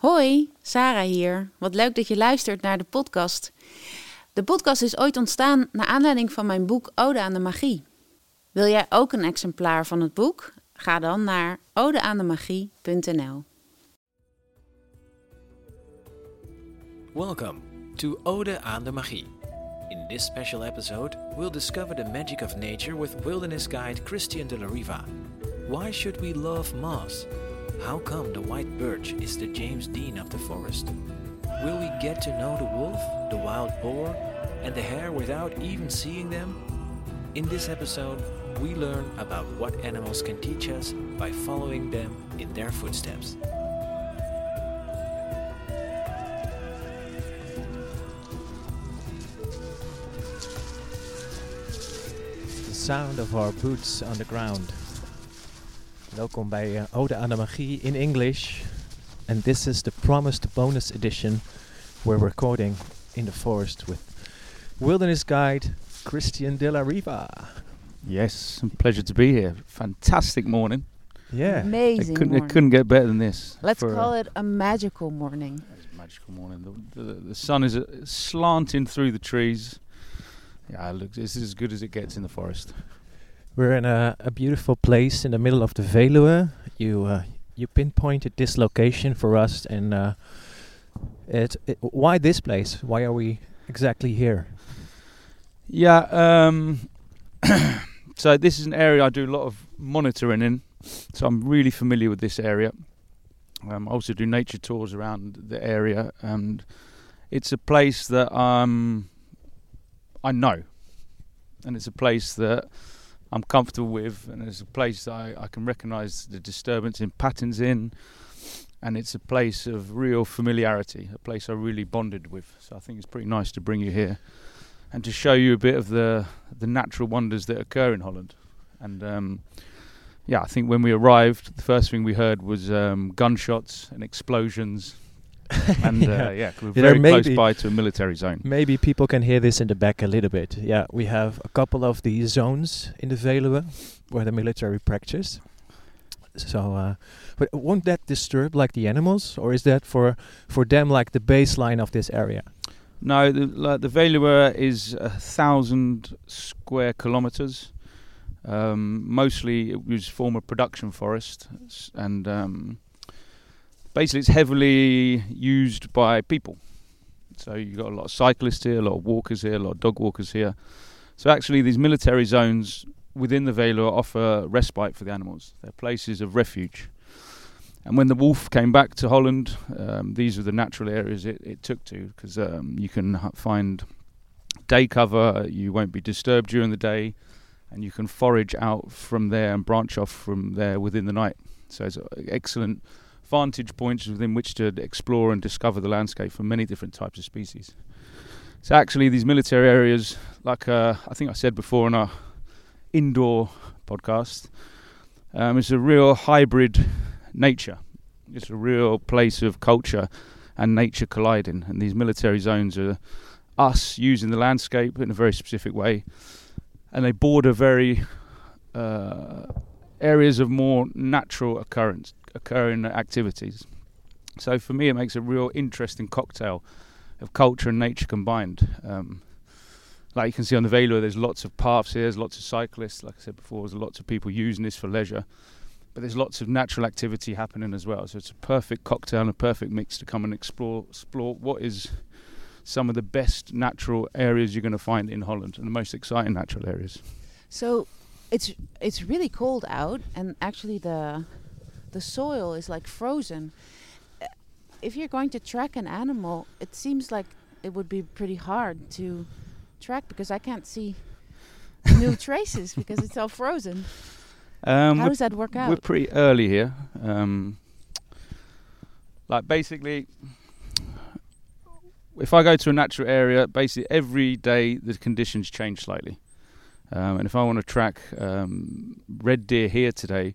Hoi, Sarah hier. Wat leuk dat je luistert naar de podcast. De podcast is ooit ontstaan naar aanleiding van mijn boek Ode aan de Magie. Wil jij ook een exemplaar van het boek? Ga dan naar odeaandemagie.nl. Welcome to Ode aan de Magie. In this special episode, we'll discover the magic of nature with wilderness guide Christian de la Riva. Why should we love moss? How come the white birch is the James Dean of the forest? Will we get to know the wolf, the wild boar, and the hare without even seeing them? In this episode, we learn about what animals can teach us by following them in their footsteps. The sound of our boots on the ground. Welkom bij uh, Ode aan de Magie in English. And this is the promised bonus edition where we're recording in the forest with wilderness guide Kristian de la Riva. Yes, a pleasure to be here. Fantastic morning. Yeah. It Amazing couldn't, it couldn't get better than this. Let's call a, it a magical morning. it's a magical morning. The, the, the sun is uh, slanting through the trees. Yeah, it looks, it's as good as it gets in the forest. We're in a, a beautiful place in the middle of the Veluwe. You uh, you pinpointed this location for us, and uh, it, it. Why this place? Why are we exactly here? Yeah, um, so this is an area I do a lot of monitoring in, so I'm really familiar with this area. Um, I also do nature tours around the area, and it's a place that um, I know, and it's a place that I'm comfortable with, and it's a place I, I can recognise the disturbance in patterns in, and it's a place of real familiarity, a place I really bonded with. So I think it's pretty nice to bring you here and to show you a bit of the the natural wonders that occur in Holland. And um, yeah, I think when we arrived, the first thing we heard was um, gunshots and explosions, and Yeah. uh, yeah, we're very close by to a military zone. Maybe people can hear this in the back a little bit. Yeah, we have a couple of these zones in the Veluwe where the military practice. So, uh, but won't that disturb like the animals, or is that for for them like the baseline of this area? No, the, like, the Veluwe is a thousand square kilometres. Um, mostly, it was former production forest, and um, basically, it's heavily used by people. So you've got a lot of cyclists here, a lot of walkers here, a lot of dog walkers here. So actually, these military zones within the Veluwe offer respite for the animals. They're places of refuge. And when the wolf came back to Holland, um, these were the natural areas it, it took to because um, you can find day cover, you won't be disturbed during the day, and you can forage out from there and branch off from there within the night. So it's uh, excellent vantage points within which to explore and discover the landscape for many different types of species. So actually, these military areas, like uh, I think I said before in our indoor podcast, um, it's a real hybrid nature. It's a real place of culture and nature colliding. And these military zones are us using the landscape in a very specific way, and they border very uh, areas of more natural occurrence occurring activities. So for me, it makes a real interesting cocktail of culture and nature combined. Um, like you can see on the Veluwe, there's lots of paths here, there's lots of cyclists. Like I said before, there's lots of people using this for leisure but there's lots of natural activity happening as well. So it's a perfect cocktail and a perfect mix to come and explore explore what is some of the best natural areas you're going to find in Holland and the most exciting natural areas. So it's it's really cold out, and actually the the soil is like frozen. Uh, If you're going to track an animal, it seems like it would be pretty hard to track because I can't see new traces because it's all frozen. Um, How does that work out? we're pretty early here. Um, like basically, if I go to a natural area, basically every day the conditions change slightly. Um, and if I want to track um, red deer here today,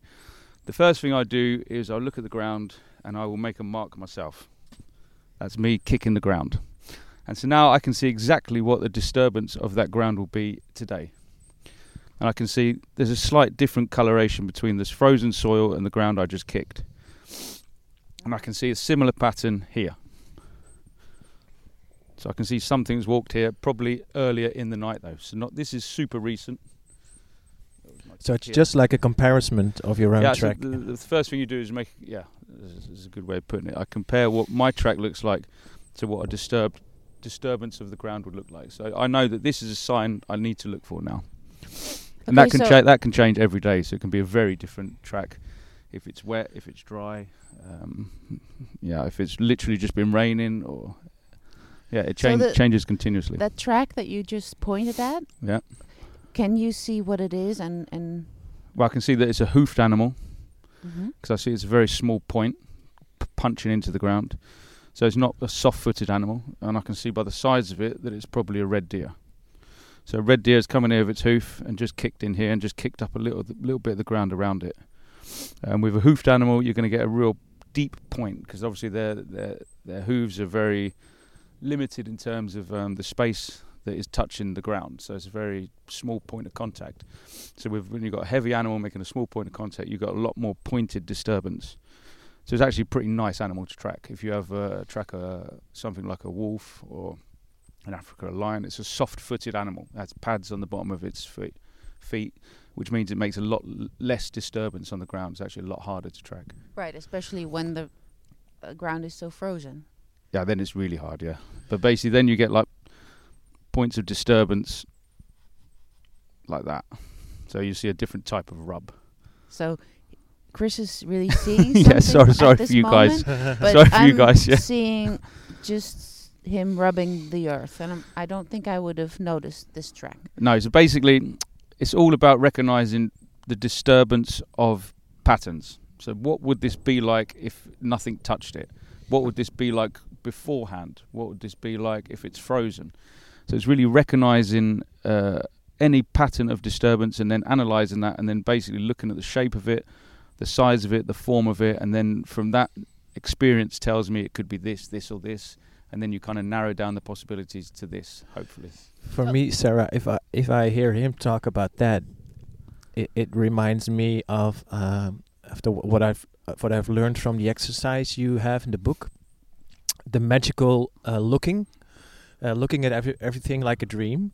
the first thing I do is I look at the ground and I will make a mark myself. That's me kicking the ground. And so now I can see exactly what the disturbance of that ground will be today. And I can see there's a slight different coloration between this frozen soil and the ground I just kicked. and I can see a similar pattern here. So I can see something's walked here, probably earlier in the night though. So not this is super recent. So it's Here. just like a comparison of your own yeah, so track. the, the first thing you do is make yeah, this is a good way of putting it. I compare what my track looks like to what a disturbed disturbance of the ground would look like. So I know that this is a sign I need to look for now. And that can so- cha- that can change every day, so it can be a very different track if it's wet, if it's dry, um, yeah, if it's literally just been raining, or yeah, it change, the- changes continuously. That track that you just pointed at, Yeah. Can you see what it is and and Well, I can see that it's a hoofed animal because I see it's a very small point p- punching into the ground, so it's not a soft-footed animal, and I can see by the size of it that it's probably a red deer. So a red deer is coming here with its hoof and just kicked in here and just kicked up a little little bit of the ground around it. And with a hoofed animal, you're going to get a real deep point because obviously their their their hooves are very limited in terms of um, the space that is touching the ground. So it's a very small point of contact. So when you've got a heavy animal making a small point of contact, you've got a lot more pointed disturbance. So it's actually a pretty nice animal to track. If you have uh, track a, something like a wolf or an Africa a lion, it's a soft-footed animal. It has pads on the bottom of its feet, feet, which means it makes a lot l- less disturbance on the ground. It's actually a lot harder to track. right, especially when the uh, ground is so frozen. Yeah, then it's really hard. Yeah, but basically, then you get like points of disturbance like that. So you see a different type of rub. So Chris is really seeing Yeah, something sorry- at sorry this for you guys. moment, but Sorry for you I'm guys, yeah. seeing just him rubbing the earth, and I'm, I don't think I would have noticed this track. No, so basically, it's all about recognizing the disturbance of patterns. So, what would this be like if nothing touched it? What would this be like beforehand? What would this be like if it's frozen? So, it's really recognizing uh, any pattern of disturbance and then analyzing that, and then basically looking at the shape of it, the size of it, the form of it, and then from that experience tells me it could be this, this, or this, and then you kind of narrow down the possibilities to this, hopefully. For me, Sara, if I if I hear him talk about that, it, it reminds me of um, after what I've what I've learned from the exercise you have in the book, the magical uh, looking, uh, looking at every, everything like a dream.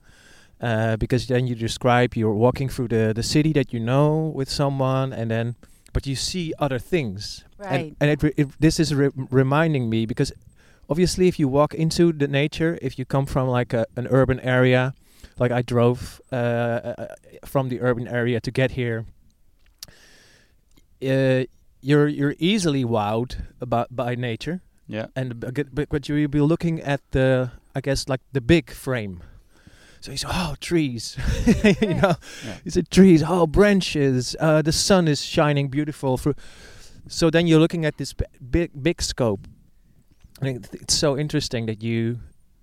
Uh, because then you describe you're walking through the, the city that you know with someone, and then but you see other things, Right. and, and it, re- it this is re- reminding me because obviously if you walk into the nature if you come from like a, an urban area like i drove uh, uh, from the urban area to get here uh, you're you're easily wowed about by nature Yeah. and b- g- but, but you'll be looking at the i guess like the big frame so you say oh trees you know Yeah. you say trees oh branches uh, the sun is shining beautiful through so then you're looking at this b- big big scope I think it's so interesting that you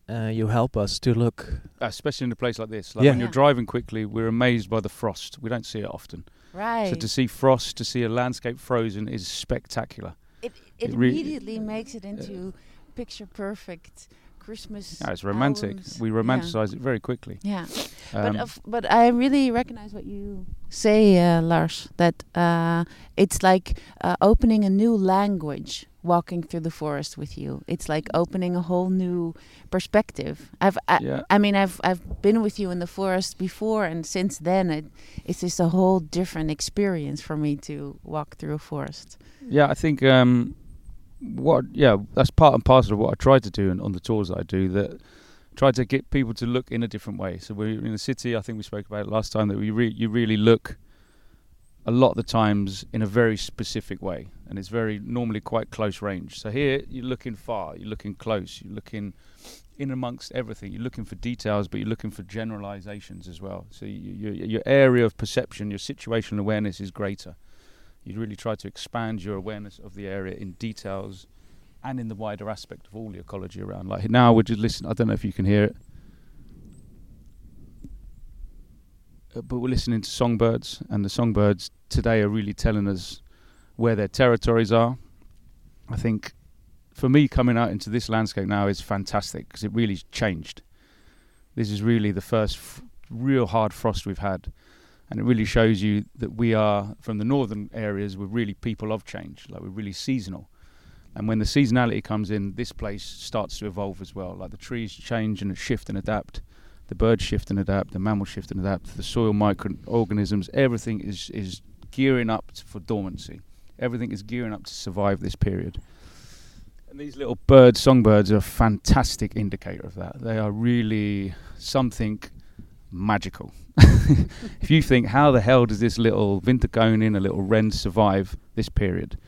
uh, you help us to look especially in a place like this. Like Yeah. when you're Yeah. driving quickly, we're amazed by the frost. We don't see it often. right. So to see frost, to see a landscape frozen, is spectacular. it it it re- immediately makes it into picture perfect Christmas. Yeah, it's romantic. albums. We Yeah. romanticize it very quickly. Yeah. Um, but of, but I really recognize what you say, uh, Lars. That uh, it's like uh, opening a new language, walking through the forest with you. It's like opening a whole new perspective. I've, I, yeah, I mean, I've I've been with you in the forest before, and since then, it, it's just a whole different experience for me to walk through a forest. yeah. I think um, what yeah, that's part and parcel of what I try to do and on the tours that I do. That try to get people to look in a different way. So we're in the city. I think we spoke about it last time that we re- you really look a lot of the times in a very specific way, and it's very normally quite close range. So here you're looking far, you're looking close, you're looking in amongst everything. You're looking for details, but you're looking for generalizations as well. So you, you, your area of perception, your situational awareness is greater. You really try to expand your awareness of the area in details and in the wider aspect of all the ecology around. Like now, we're just listening. I don't know if you can hear it, uh, but we're listening to songbirds, and the songbirds today are really telling us where their territories are. I think for me, coming out into this landscape now is fantastic because it really changed. This is really the first f- real hard frost we've had, and it really shows you that we are from the northern areas. We're really people of change, like we're really seasonal. And when the seasonality comes in, this place starts to evolve as well. Like the trees change and shift and adapt, the birds shift and adapt, the mammals shift and adapt, the soil microorganisms, everything is, is gearing up for dormancy. Everything is gearing up to survive this period. And these little birds, songbirds, are a fantastic indicator of that. They are really something magical. if you think, how the hell does this little Winterkoning, a little wren, survive this period?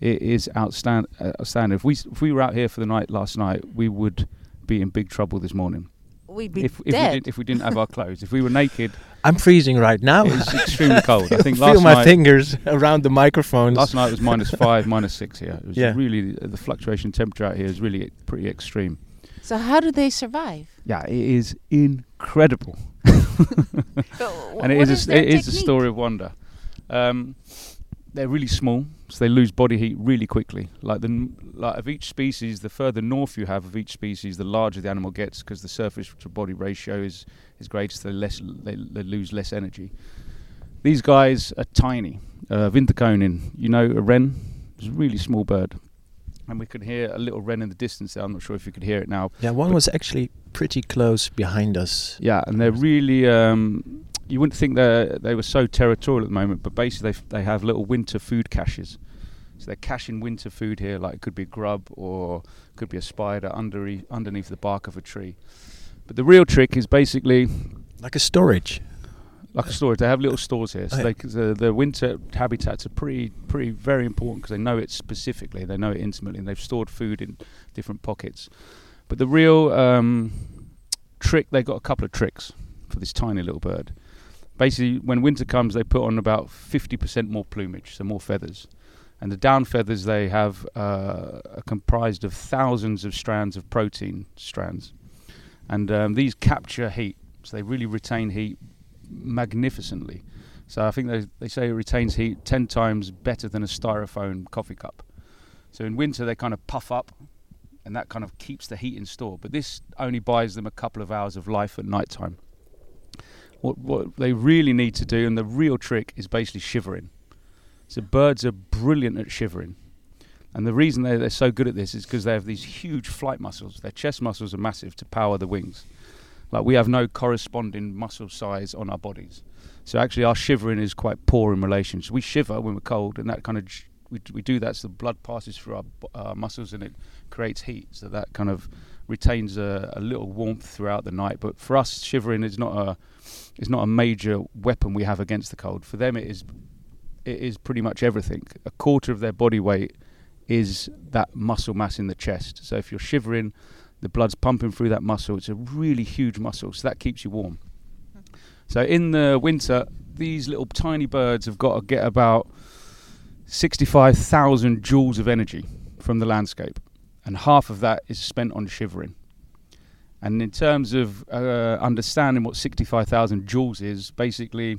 It is outstand- uh, outstanding. If we s- if we were out here for the night last night, we would be in big trouble this morning. We'd be If if we, dead. did, if we didn't have our clothes, if we were naked, I'm freezing right now. it's extremely cold. I think Feel my night fingers around the microphones. last night was minus five, minus six here. It was Yeah. really the fluctuation in temperature out here is really pretty extreme. so how do they survive? Yeah, it is incredible. And it what is, a, it is a story of wonder. Um, they're really small, so they lose body heat really quickly. Like the like of each species, the further north you have of each species, the larger the animal gets because the surface to body ratio is is greater, so less they, they lose less energy. These guys are tiny. Uh, Winterkoning, you know, a wren, is a really small bird. And we could hear a little wren in the distance there. I'm not sure if you could hear it now. yeah, one was actually pretty close behind us. Yeah, and they're really. Um, you wouldn't think they they were so territorial at the moment, but basically they f- they have little winter food caches. So they're caching winter food here, like it could be grub or could be a spider under underneath the bark of a tree. But the real trick is basically Like a storage. Like a storage. They have little stores here, so Oh, yeah. they, the, the winter habitats are pretty, pretty very important because they know it specifically. They know it intimately, and they've stored food in different pockets. But the real um, trick, they got a couple of tricks for this tiny little bird. Basically, when winter comes, they put on about 50% more plumage, so more feathers. And the down feathers they have uh, are comprised of thousands of strands of protein strands. And um, these capture heat, so they really retain heat magnificently. So I think they, they say it retains heat 10 times better than a styrofoam coffee cup. So in winter, they kind of puff up and that kind of keeps the heat in store. But this only buys them a couple of hours of life at night time. What, what they really need to do, and the real trick, is basically shivering. So birds are brilliant at shivering. And the reason they, they're so good at this is because they have these huge flight muscles. Their chest muscles are massive to power the wings. Like we have no corresponding muscle size on our bodies. So actually, our shivering is quite poor in relation. So we shiver when we're cold, and that kind of we, we do that so the blood passes through our, muscles and it creates heat. So that kind of retains a, a little warmth throughout the night. But for us, shivering is not a is not a major weapon we have against the cold. For them, it is it is pretty much everything. A quarter of their body weight is that muscle mass in the chest. So if you're shivering, the blood's pumping through that muscle. It's a really huge muscle, so that keeps you warm. So in the winter, these little tiny birds have got to get about 65,000 joules of energy from the landscape, and half of that is spent on shivering. And in terms of uh, understanding what 65,000 joules is, basically,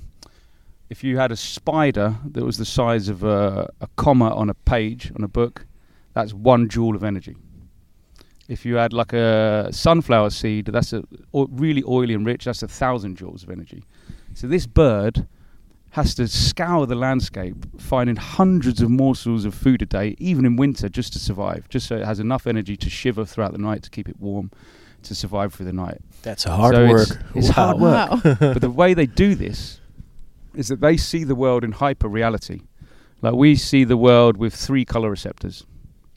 if you had a spider that was the size of a, a comma on a page on a book, that's one joule of energy. If you add like a sunflower seed, that's a o- really oily and rich. That's a thousand joules of energy. So this bird has to scour the landscape, finding hundreds of morsels of food a day, even in winter, just to survive. Just so it has enough energy to shiver throughout the night to keep it warm, to survive through the night. That's hard So work. it's- it's Wow. hard work. Wow. but the way they do this is that they see the world in hyper reality. Like we see the world with three color receptors.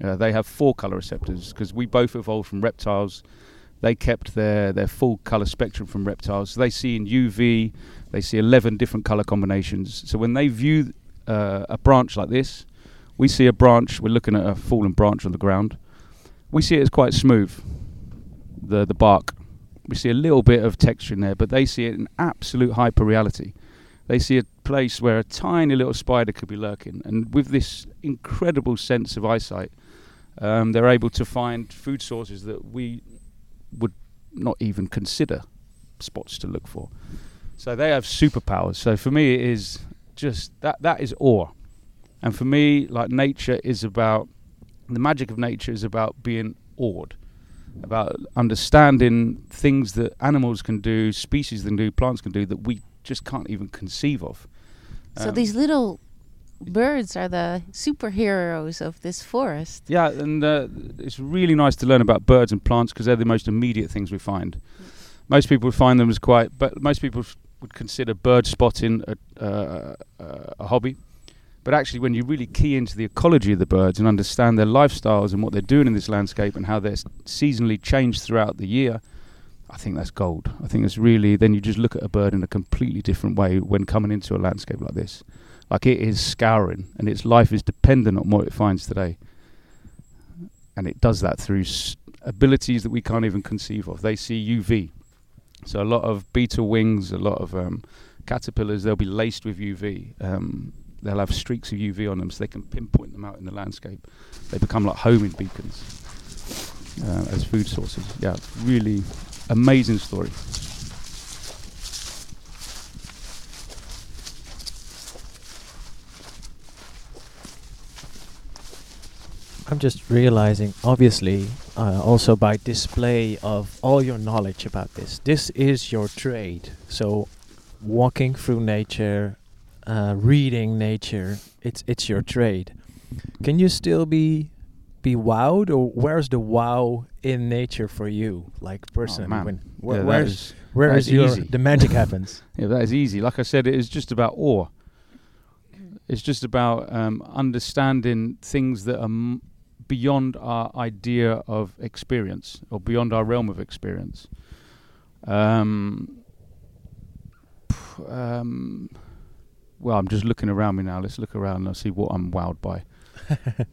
Uh, they have four color receptors because we both evolved from reptiles. They kept their, their full color spectrum from reptiles. So they see in UV, they see 11 different color combinations. So when they view uh, a branch like this, we see a branch, we're looking at a fallen branch on the ground. We see it as quite smooth, the, the bark. We see a little bit of texture in there, but they see it in absolute hyper reality. They see a place where a tiny little spider could be lurking, and with this incredible sense of eyesight, um, they're able to find food sources that we would not even consider spots to look for. So they have superpowers. So for me, it is just that that is awe, and for me, like nature is about the magic of nature is about being awed, about understanding things that animals can do, species can do, plants can do that we just can't even conceive of. So Um, these little birds are the superheroes of this forest. Yeah, and uh, it's really nice to learn about birds and plants because they're the most immediate things we find. Most people find them as quite, but most people f- would consider bird spotting a, uh, uh, a hobby. But actually, when you really key into the ecology of the birds and understand their lifestyles and what they're doing in this landscape and how they're seasonally changed throughout the year, I think that's gold. I think it's really, then you just look at a bird in a completely different way when coming into a landscape like this. Like it is scouring and its life is dependent on what it finds today. And it does that through s- abilities that we can't even conceive of. They see UV. So a lot of beetle wings, a lot of um, caterpillars, they'll be laced with UV. Um, they'll have streaks of UV on them so they can pinpoint them out in the landscape. They become like homing beacons uh, as food sources. Yeah, really amazing story. I'm just realizing, obviously, uh, also by display of all your knowledge about this, this is your trade. So, walking through nature, uh, reading nature, it's it's your trade. Can you still be be wowed, or where's the wow in nature for you, like personally? man. when where, Yeah, where's is- where is is your the magic happens? Yeah, that is easy. Like I said, it is just about awe. It's just about um, understanding things that are m- beyond our idea of experience or beyond our realm of experience. Um, um, well, I'm just looking around me now. Let's look around and see what I'm wowed by.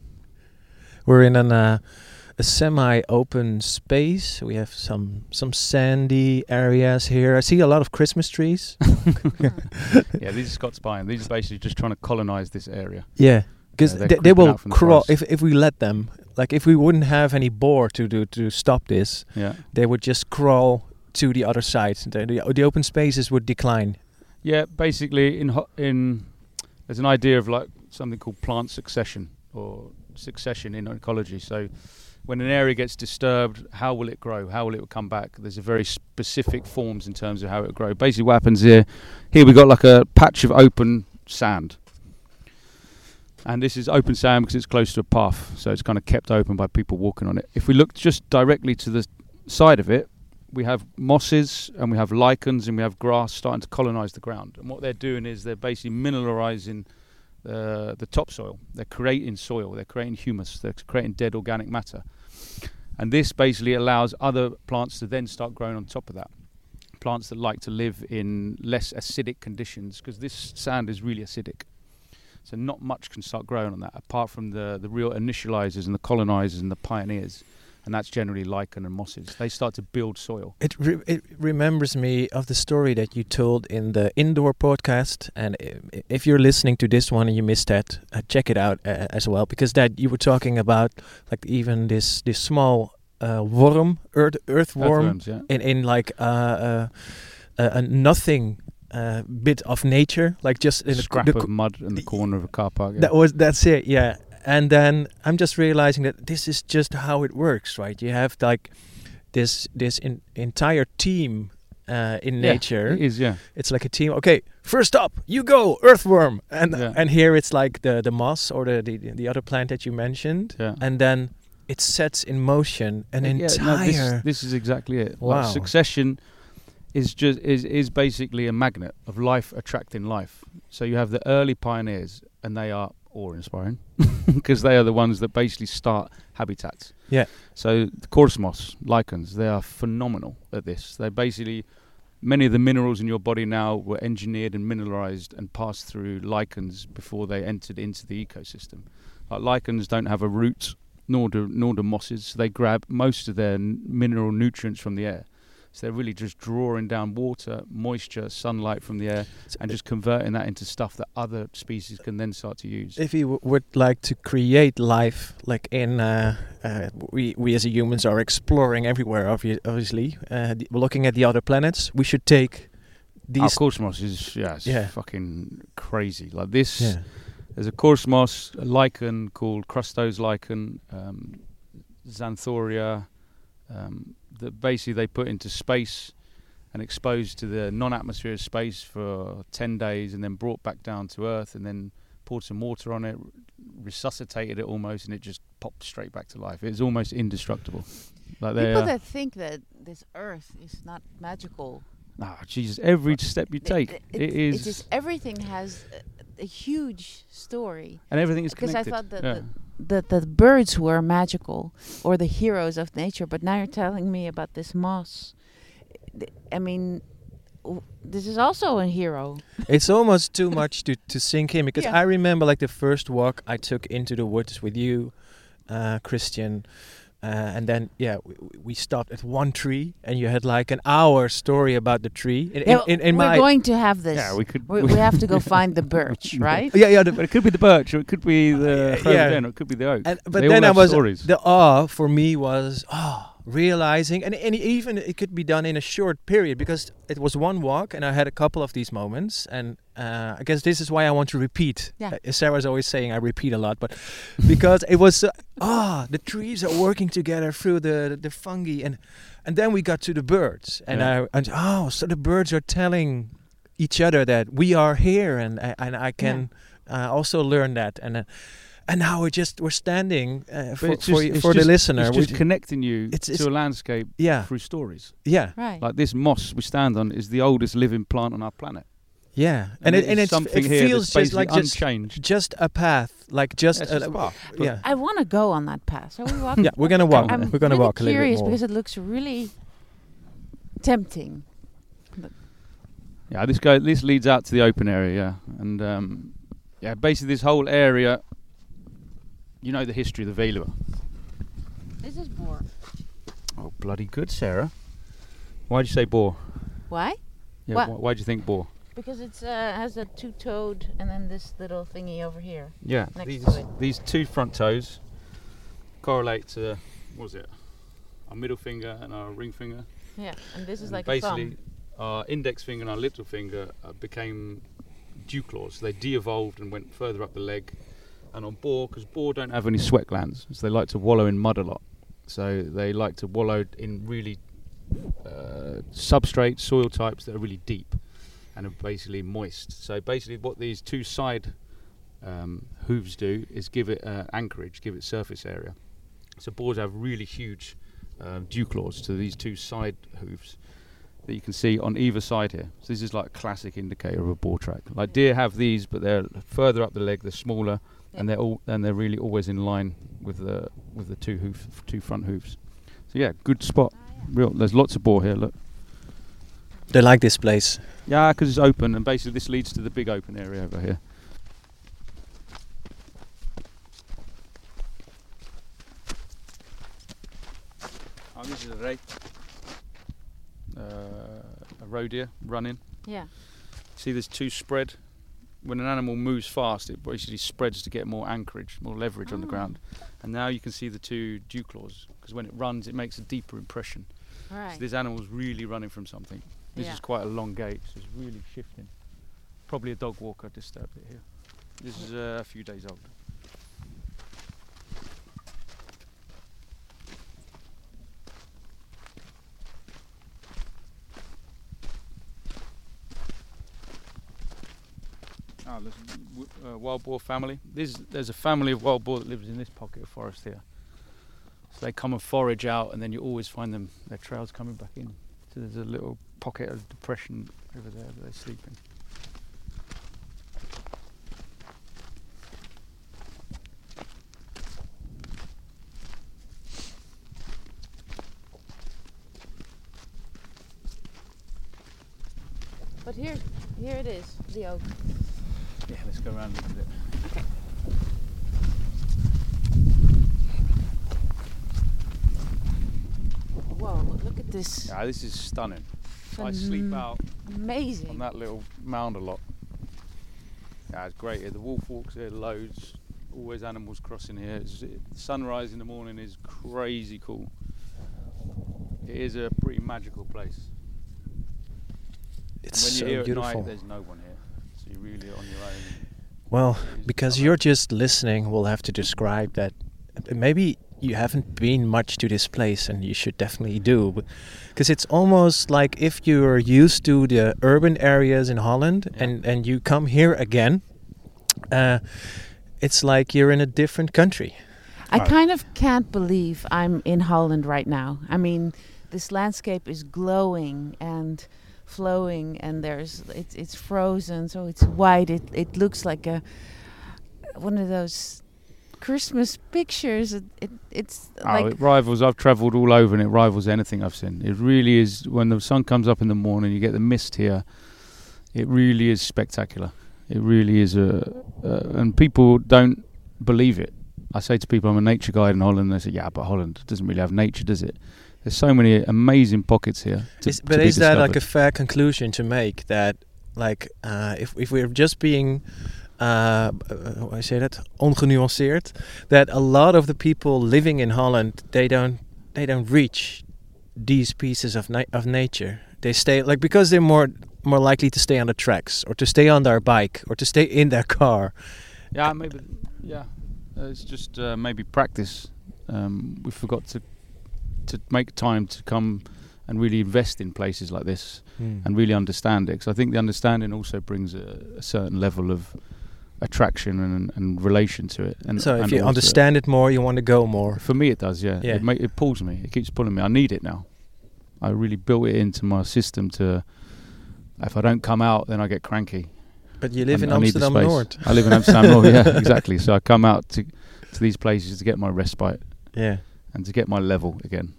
We're in an uh, a semi-open space. We have some some sandy areas here. I see a lot of Christmas trees. yeah, these are Scots pine. These are basically just trying to colonize this area. Yeah, because they, they will from the crawl if if we let them. Like if we wouldn't have any board to do to stop this, Yeah. they would just crawl to the other side. The, the, the open spaces would decline. Yeah, basically in ho- in there's an idea of like something called plant succession or succession in ecology. So when an area gets disturbed, how will it grow? How will it come back? There's a very specific forms in terms of how it grow. Basically, what happens here? Here we got like a patch of open sand, and this is open sand because it's close to a path, so it's kind of kept open by people walking on it. If we look just directly to the side of it, we have mosses and we have lichens and we have grass starting to colonize the ground. And what they're doing is they're basically mineralizing uh, the topsoil. They're creating soil. They're creating humus. They're creating dead organic matter. And this basically allows other plants to then start growing on top of that. Plants that like to live in less acidic conditions because this sand is really acidic. So not much can start growing on that apart from the, the real initializers and the colonizers and the pioneers. And that's generally lichen and mosses. They start to build soil. It re- it remembers me of the story that you told in the indoor podcast. And if you're listening to this one and you missed that, uh, check it out uh, as well because that you were talking about like even this this small uh, worm, earth earthworm, Earthworms, yeah. in in like uh, uh, uh, a nothing uh, bit of nature, like just in a the, scrap the, of mud in the corner of a car park. Yeah. that was that's it, yeah. And then I'm just realizing that this is just how it works, right? You have like this this in, entire team uh, in Yeah, nature. it is, yeah. It's like a team. Okay, first up, you go, earthworm, and Yeah. and here it's like the the moss or the the, the other plant that you mentioned, Yeah. and then it sets in motion an entire. no, this, this is exactly it. Like, Wow. succession is just is is basically a magnet of life attracting life. So you have the early pioneers, and they are awe-inspiring because they are the ones that basically start habitats. Yeah. So the coarse moss, lichens, they are phenomenal at this. They basically many of the minerals in your body now were engineered and mineralized and passed through lichens before they entered into the ecosystem. Like lichens don't have a root, nor do nor do mosses. They grab most of their n- mineral nutrients from the air. So they're really just drawing down water, moisture, sunlight from the air, and just converting that into stuff that other species can then start to use. if you w- would like to create life, like in uh, uh, we we as humans are exploring everywhere, obviously, uh, looking at the other planets, we should take Our these. coarse moss is yeah, it's Yeah. fucking crazy. Like this, yeah. there's a coarse moss a lichen called crustose lichen, um, Xanthoria, um, that basically they put into space and exposed to the non-atmospheric space for 10 days and then brought back down to earth and then poured some water on it, resuscitated it almost, and it just popped straight back to life. It's almost indestructible. Like they, People uh, that think that this earth is not magical. ah, Jesus! Every step you take, it, it it's is, just everything has a, a huge story. and everything is Because I connected. thought that yeah. the, the the birds were magical or the heroes of nature, but now you're telling me about this moss. I mean, w- this is also a hero. it's almost too much to, to sink in because Yeah. I remember like the first walk I took into the woods with you, uh, Kristian, uh, and then yeah we, we stopped at one tree and you had like an hour story about the tree. In, in, Yeah, in, in we're my going to have this. yeah, we could. we, we have to go find the birch, right? yeah yeah the, but it could be the birch, or it could be the Uh, yeah. rhododendron, or it could be the oak. and, but They then all I was stories. the awe for me was oh realizing and, and even it could be done in a short period because it was one walk and I had a couple of these moments and uh, I guess this is why I want to repeat. Yeah. Uh, Sara's always saying I repeat a lot, but because it was uh, ah the trees are working together through the the fungi and and then we got to the birds and Yeah. I and oh so the birds are telling each other that we are here and I- and I can uh, also learn that and. And now we're just we're standing uh, for, it's for, just- y- it's for the listener. It's we just ju- connecting you It's- it's- to a landscape yeah, through stories. yeah, Right. Like this moss we stand on is the oldest living plant on our planet, yeah, and, it, it and it's, something it here feels that's just basically like just unchanged. just a path, like just, Yeah, it's a, a path, yeah, I want to go on that path. Shall we walk? yeah. We're gonna walk. I'm we're gonna really walk a little bit curious more. because it looks really tempting. Yeah, this go this leads out to the open area, yeah, and um, yeah, basically this whole area. You know the history of the Veluwe. This is boar. Oh, bloody good, Sara. Why'd you say boar? Why? Yeah, wh- why'd you think boar? Because it uh, has a two-toed and then this little thingy over here. Yeah, Next these to it. these two front toes correlate to what was it? Our middle finger and our ring finger. Yeah, and this is And like a basically our index finger and our little finger uh, became dew claws. They de-evolved and went further up the leg. And on boar, because boar don't have any sweat glands, so they like to wallow in mud a lot. So they like to wallow in really uh, substrate soil types that are really deep and are basically moist. So basically, what these two side um, hooves do is give it uh, anchorage, give it surface area. So boars have really huge um, dew claws to these two side hooves that you can see on either side here. So this is like a classic indicator of a boar track. Like deer have these, but they're further up the leg, they're smaller, and they're all and they're really always in line with the with the two hoof two front hooves. So yeah, good spot. Real, there's lots of boar here. Look, they like this place. yeah, because it's open, and basically this leads to the big open area over here. Oh, this is a ray. Uh, a roe deer running. Yeah. See, there's two spread. When an animal moves fast, it basically spreads to get more anchorage, more leverage on the Ah. ground. And now you can see the two dew claws because when it runs, it makes a deeper impression. Right. So this animal's really running from something. This Yeah. is quite a long gait, so it's really shifting. Probably a dog walker disturbed it here. This is uh, a few days old. Ah, there's uh, wild boar family. This, there's a family of wild boar that lives in this pocket of forest here. So they come and forage out, and then you always find them their trails coming back in. So there's a little pocket of depression over there that they sleep in. But here, here it is, the oak. Yeah, let's go around and look at it. Whoa! Look at this. Yeah, this is stunning. I sleep out Amazing. on that little mound a lot. Yeah, it's great here. The wolf walks here loads. Always animals crossing here. It's, it, sunrise in the morning is crazy cool. It is a pretty magical place. It's when so you're here beautiful. at night, there's no one here, so you're really on your own. Well, because stunning. you're just listening, we'll have to describe that. Maybe you haven't been much to this place, and you should definitely do, because it's almost like if you're used to the urban areas in Holland, Yeah. and and you come here again, uh, it's like you're in a different country. I kind of can't believe I'm in Holland right now. I mean, this landscape is glowing and flowing, and there's it's it's frozen, so it's white. It it looks like a one of those Christmas pictures. It, it it's Oh, like it rivals. I've travelled all over, and it rivals anything I've seen. It really is. When the sun comes up in the morning, you get the mist here. It really is spectacular. It really is a, uh, and people don't believe it. I say to people, I'm a nature guide in Holland. And they say, Yeah, but Holland doesn't really have nature, does it? There's so many amazing pockets here. To, Is, but be is that like a fair conclusion to make that, like, uh, if if we're just being, uh, uh, how I say that, ongenuanceerd, that a lot of the people living in Holland they don't they don't reach these pieces of na- of nature. They stay like because they're more more likely to stay on the tracks or to stay on their bike or to stay in their car. Yeah, maybe. Yeah, uh, it's just uh, maybe practice. Um, we forgot to to make time to come and really invest in places like this hmm. and really understand it. Because I think the understanding also brings a, a certain level of attraction and, and relation to it. And so if you understand it more, you want to go more. for me, it does. Yeah, Yeah. It, ma- it pulls me. It keeps pulling me. I need it now. I really built it into my system to. If I don't come out, then I get cranky. But you live and in I Amsterdam. North. I live in Amsterdam North. Yeah, exactly. So I come out to to these places to get my respite Yeah. and to get my level again.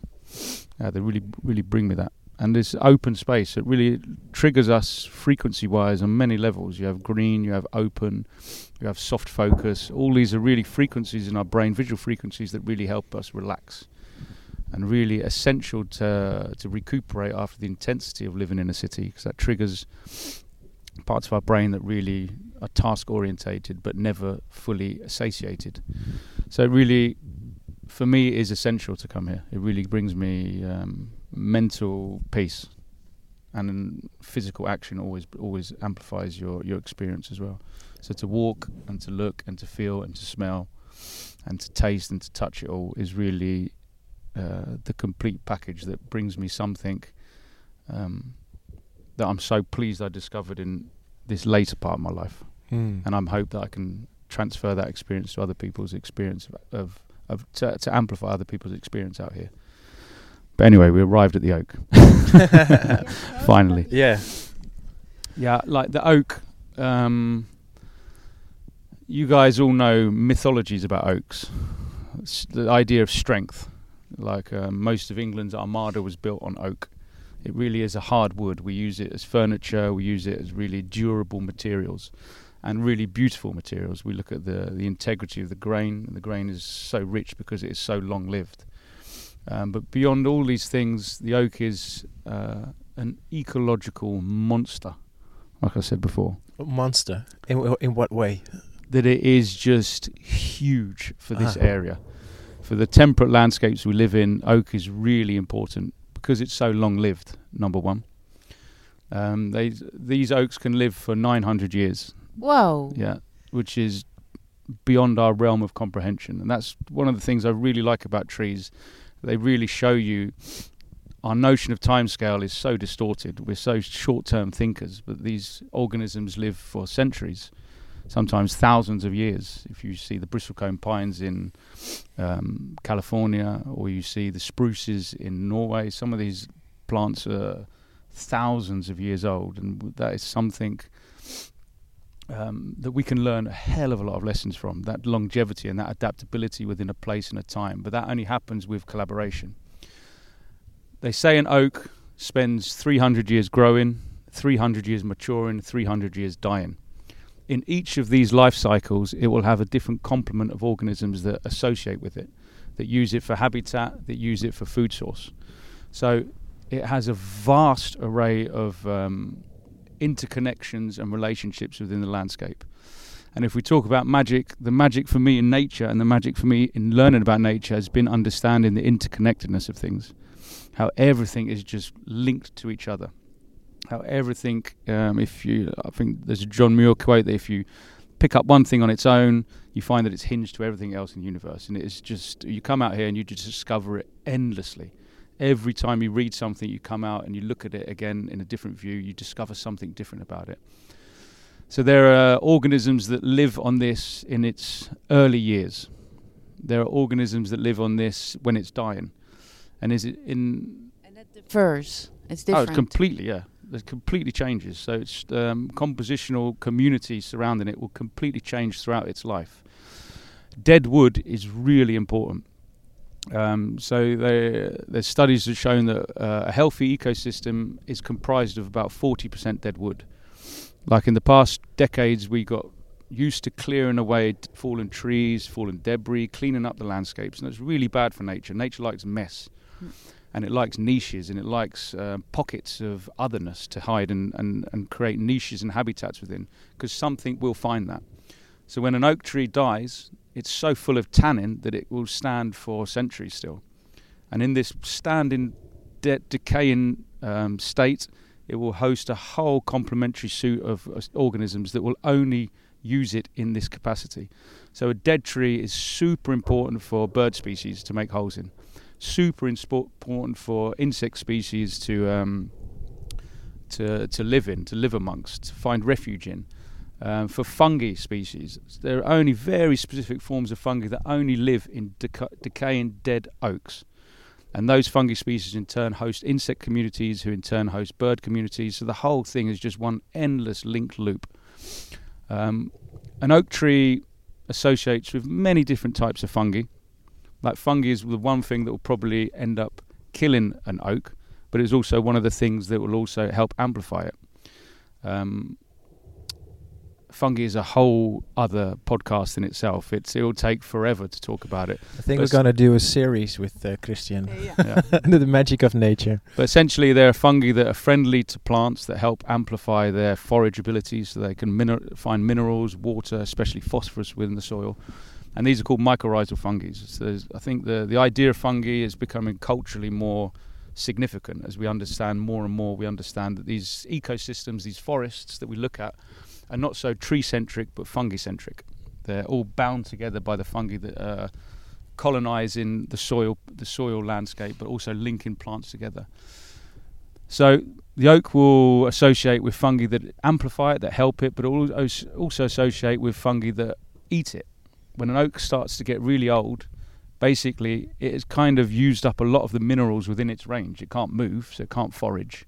Uh, they really, really bring me that. And this open space, it really triggers us frequency wise on many levels. You have green, you have open, you have soft focus. All these are really frequencies in our brain, visual frequencies that really help us relax and really essential to, to recuperate after the intensity of living in a city because that triggers parts of our brain that really are task orientated but never fully satiated. So it really for me it is essential to come here. It really brings me um, mental peace, and physical action always always amplifies your your experience as well. So to walk and to look and to feel and to smell, and to taste and to touch it all is really uh, the complete package that brings me something um, that I'm so pleased I discovered in this later part of my life Hmm. and I'm hope that I can transfer that experience to other people's experience of, of, of to, to amplify other people's experience out here. But anyway, we arrived at the oak. Finally, Yeah. yeah, like the oak. Um, you guys all know mythologies about oaks. It's the idea of strength, like um, most of England's armada was built on oak. It really is a hard wood. We use it as furniture. We use it as really durable materials, and really beautiful materials. We look at the the integrity of the grain. And the grain is so rich because it is so long lived. Um, but beyond all these things, the oak is uh, an ecological monster. Like I said before, Monster. In in what way? that it is just huge for this Ah. area. For the temperate landscapes we live in, oak is really important because it's so long lived. Number one, um, they these oaks can live for 900 years. Whoa. Yeah, which is beyond our realm of comprehension, and that's one of the things I really like about trees. They really show you our notion of timescale is so distorted. We're so short-term thinkers, but these organisms live for centuries, sometimes thousands of years. If you see the bristlecone pines in um, California, or you see the spruces in Norway, some of these plants are thousands of years old, and that is something um, that we can learn a hell of a lot of lessons from. That longevity and that adaptability within a place and a time, but that only happens with collaboration. They say an oak spends 300 years growing, 300 years maturing, 300 years dying. In each of these life cycles, it will have a different complement of organisms that associate with it, that use it for habitat, that use it for food source. So it has a vast array of um, interconnections and relationships within the landscape. And if we talk about magic, the magic for me in nature and the magic for me in learning about nature has been understanding the interconnectedness of things, how everything is just linked to each other. How everything, um, if you, I think there's a John Muir quote that if you pick up one thing on its own, you find that it's hinged to everything else in the universe. And it is just, you come out here and you just discover it endlessly every time you read something, you come out and you look at it again in a different view, you discover something different about it. So there are organisms that live on this in its early years. There are organisms that live on this when it's dying, and is it in? And it differs. It's Oh, different. it completely, yeah. It completely changes. So its um, compositional community surrounding it will completely change throughout its life. Dead wood is really important. Um, so there, there's studies that have shown that uh, a healthy ecosystem is comprised of about 40% dead wood. Like in the past decades, we got used to clearing away fallen trees, fallen debris, cleaning up the landscapes, and it's really bad for nature. Nature likes mess and it likes niches and it likes uh, pockets of otherness to hide and, and, and create niches and habitats within because something will find that. So when an oak tree dies, it's so full of tannin that it will stand for centuries still. And in this standing, de- decaying um, state, it will host a whole complementary suite of uh, organisms that will only use it in this capacity. So a dead tree is super important for bird species to make holes in super important for insect species to um, to to live in, to live amongst, to find refuge in. Um, for fungi species, there are only very specific forms of fungi that only live in deca- decaying dead oaks. And those fungi species in turn host insect communities, who in turn host bird communities. So the whole thing is just one endless linked loop. Um, an oak tree associates with many different types of fungi like fungi is the one thing that will probably end up killing an oak, but it's also one of the things that will also help amplify it. Um, fungi is a whole other podcast in itself. It's it will take forever to talk about it. I think But we're s- gonna do a series with uh, Kristian, Yeah. the magic of nature. But essentially, they're fungi that are friendly to plants that help amplify their forage abilities, so they can miner- find minerals, water, especially phosphorus within the soil. And these are called mycorrhizal fungi. So I think the the idea of fungi is becoming culturally more significant as we understand more and more. We understand that these ecosystems, these forests that we look at, are not so tree centric but fungi centric. They're all bound together by the fungi that uh, are colonizing the soil, the soil landscape, but also linking plants together. So the oak will associate with fungi that amplify it, that help it, but also associate with fungi that eat it. When an oak starts to get really old, basically it has kind of used up a lot of the minerals within its range. It can't move, so it can't forage.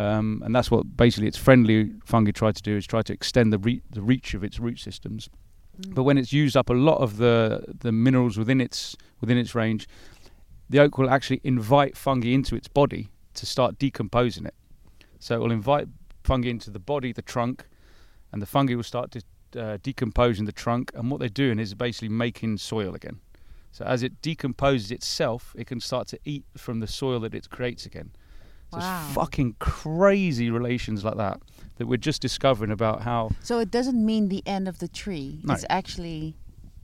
Um, and that's what basically its friendly fungi try to do is try to extend the, re- the reach of its root systems. But when it's used up a lot of the, the minerals within its within its range, the oak will actually invite fungi into its body to start decomposing it. So it will invite fungi into the body, the trunk, and the fungi will start to uh, decomposing the trunk. And what they're doing is basically making soil again. So as it decomposes itself, it can start to eat from the soil that it creates again. So Wow. it's fucking crazy relations like that that we're just discovering about how So it doesn't mean the end of the tree. No. It's actually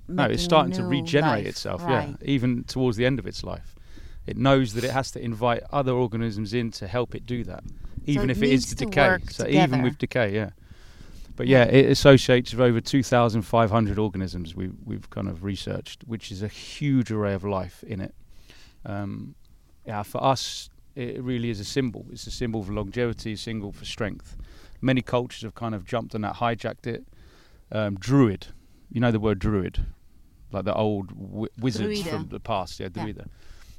no, it's starting to regenerate life. itself. Right. Yeah, even towards the end of its life, it knows that it has to invite other organisms in to help it do that, even it if it is to to decay. So even with decay, yeah. But yeah, it associates with over 2,500 organisms we, we've kind of researched, which is a huge array of life in it. Um, yeah, for us, it really is a symbol. It's a symbol for longevity, a symbol for strength. Many cultures have kind of jumped on that, hijacked it. Um, druid, you know the word druid, like the old wi- wizards Druida. from the past. Yeah, Yeah. druida.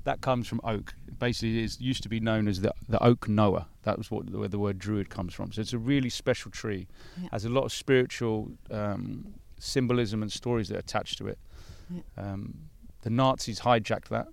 That comes from oak. Basically, it used to be known as the the oak knower. That was what where the word druid comes from. So it's a really special tree. Yeah. Has a lot of spiritual um, symbolism and stories that are attached to it. Yeah. Um, the Nazis hijacked that.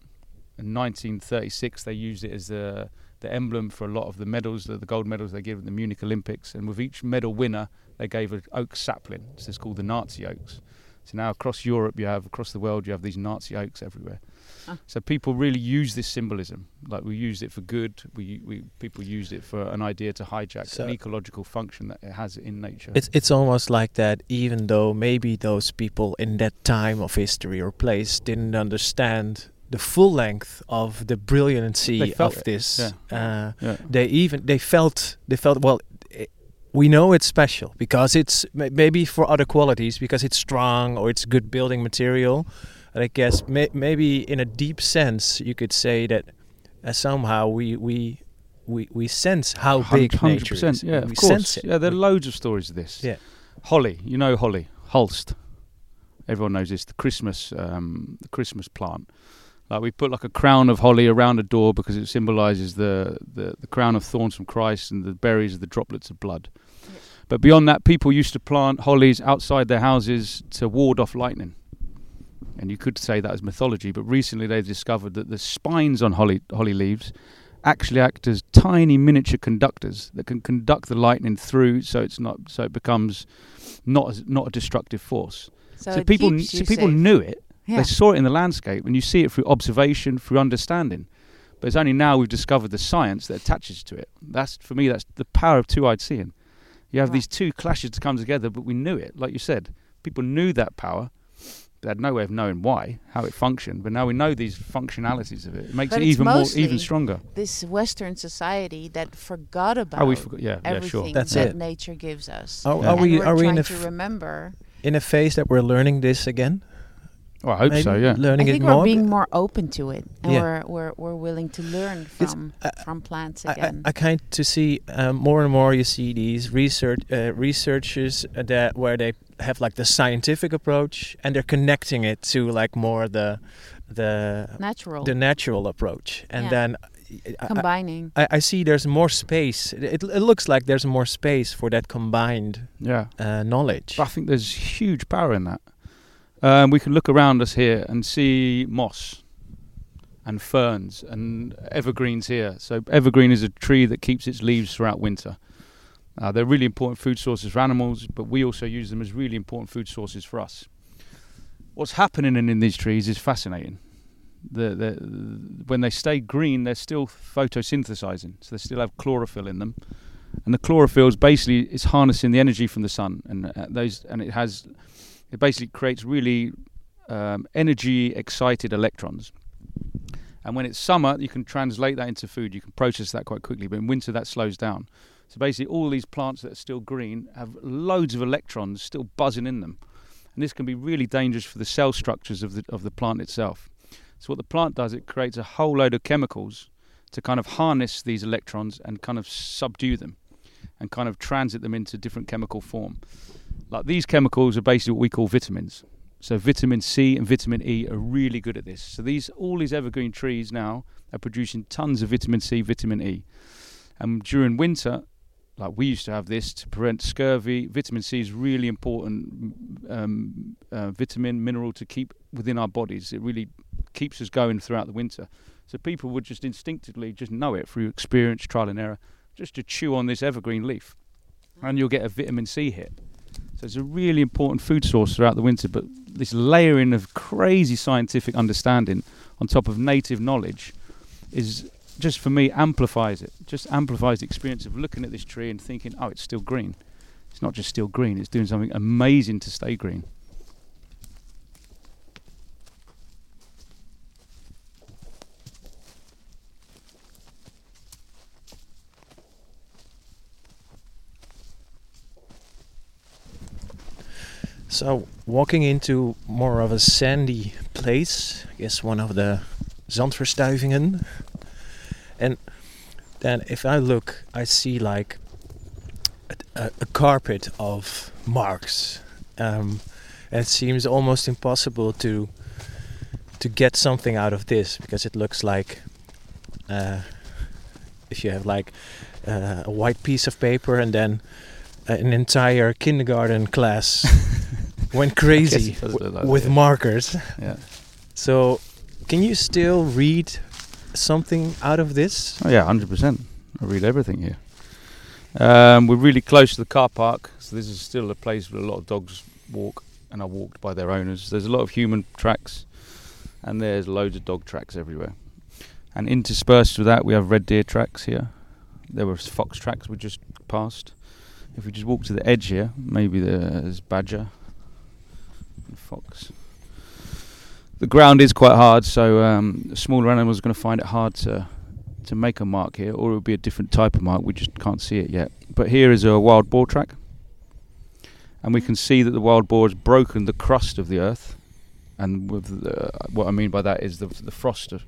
In 1936, they used it as the the emblem for a lot of the medals, the, the gold medals they give at the Munich Olympics. And with each medal winner, they gave an oak sapling. So it's called the Nazi oaks. So now across Europe, you have across the world, you have these Nazi oaks everywhere. Ah. So people really use this symbolism. Like we used it for good. We, we people used it for an idea to hijack So- an ecological function that it has in nature. It's it's almost like that. Even though maybe those people in that time of history or place didn't understand the full length of the brilliancy of it, this, uh, yeah. they even they felt they felt well. i we know it's special because it's ma- maybe for other qualities because it's strong or it's good building material. And I guess may, maybe in a deep sense you could say that uh, somehow we we we we sense how big nature is. Yeah, we of course. sense it. Yeah, there are loads of stories of this. Yeah. Holly, you know holly, Hulst. Everyone knows this. The Christmas, um, the Christmas plant. Like we put like a crown of holly around a door because it symbolises the, the the crown of thorns from Christ and the berries are the droplets of blood. But beyond that, people used to plant hollies outside their houses to ward off lightning. And you could say that as mythology, but recently they've discovered that the spines on holly holly leaves actually act as tiny miniature conductors that can conduct the lightning through, so it's not so it becomes not as, not a destructive force. So, So, people so people safe. knew it. Yeah. They saw it in the landscape, and you see it through observation, through understanding. But it's only now we've discovered the science that attaches to it. That's for me. That's the power of two-eyed seeing. You have Right. these two clashes to come together, but we knew it. Like you said, people knew that power. They had no way of knowing why, how it functioned. But now we know these functionalities of it. It makes But it even more, even stronger. this Western society that forgot about Oh, we forgot. Yeah, yeah, everything sure. That's that it. nature gives us. Are, Yeah. are And we we're are we in a to remember. in a phase that we're learning this again? Oh, I hope Maybe so. Yeah. learning I think more. we're being more open to it, and Yeah. we're, we're we're willing to learn from I- from plants I, I, again. I kind to see um, more and more. You see these research uh, researchers uh, that where they have like the scientific approach and they're connecting it to like more the the Natural, the natural approach, and Yeah. then I- I, combining. I, I see there's more space. It, it, it looks like there's more space for that combined Yeah. uh, knowledge. But I think there's huge power in that. Um, we can look around us here and see moss and ferns and evergreens here. So evergreen is a tree that keeps its leaves throughout winter. Uh, they're really important food sources for animals, but we also use them as really important food sources for us. What's happening in, in these trees is fascinating. The, the, when they stay green, they're still photosynthesizing, so they still have chlorophyll in them, and the chlorophyll is basically is harnessing the energy from the sun, and uh, those and it has it basically creates really um, energy excited electrons. And when it's summer, you can translate that into food. You can process that quite quickly. But in winter, that slows down. So basically, all these plants that are still green have loads of electrons still buzzing in them, and this can be really dangerous for the cell structures of the of the plant itself. So what the plant does, it creates a whole load of chemicals to kind of harness these electrons and kind of subdue them, and kind of transit them into different chemical form. Like these chemicals are basically what we call vitamins. So vitamin C and vitamin E are really good at this. So these all these evergreen trees now are producing tons of vitamin C, vitamin E. And during winter, like we used to have this to prevent scurvy. Vitamin C is really important um, uh, vitamin mineral to keep within our bodies. It really keeps us going throughout the winter. So people would just instinctively just know it through experience, trial and error, just to chew on this evergreen leaf, and you'll get a vitamin C hit. So it's a really important food source throughout the winter. But this layering of crazy scientific understanding on top of native knowledge is just for me amplifies it. Just amplifies the experience of looking at this tree and thinking, oh, it's still green. It's not just still green; it's doing something amazing to stay green. So walking into more of a sandy place, I guess one of the Zandverstuivingen. And then if I look, I see like a, a, a carpet of marks. Um, and it seems almost impossible to to get something out of this because it looks like uh, if you have like uh, a white piece of paper and then an entire kindergarten class went crazy w- with markers. Yeah. So, can you still read something out of this? Oh yeah, hundred percent. I read everything here. Um, we're really close to the car park, so this is still a place where a lot of dogs walk and are walked by their owners. There's a lot of human tracks, and there's loads of dog tracks everywhere. And interspersed with that, we have red deer tracks here. There were fox tracks we just passed. If we just walk to the edge here, maybe there's badger, fox. The ground is quite hard, so um, smaller animals are going to find it hard to to make a mark here, or it would be a different type of mark. We just can't see it yet. But here is a wild boar track, and we can see that the wild boar has broken the crust of the earth. And with the, what I mean by that is the the frost of,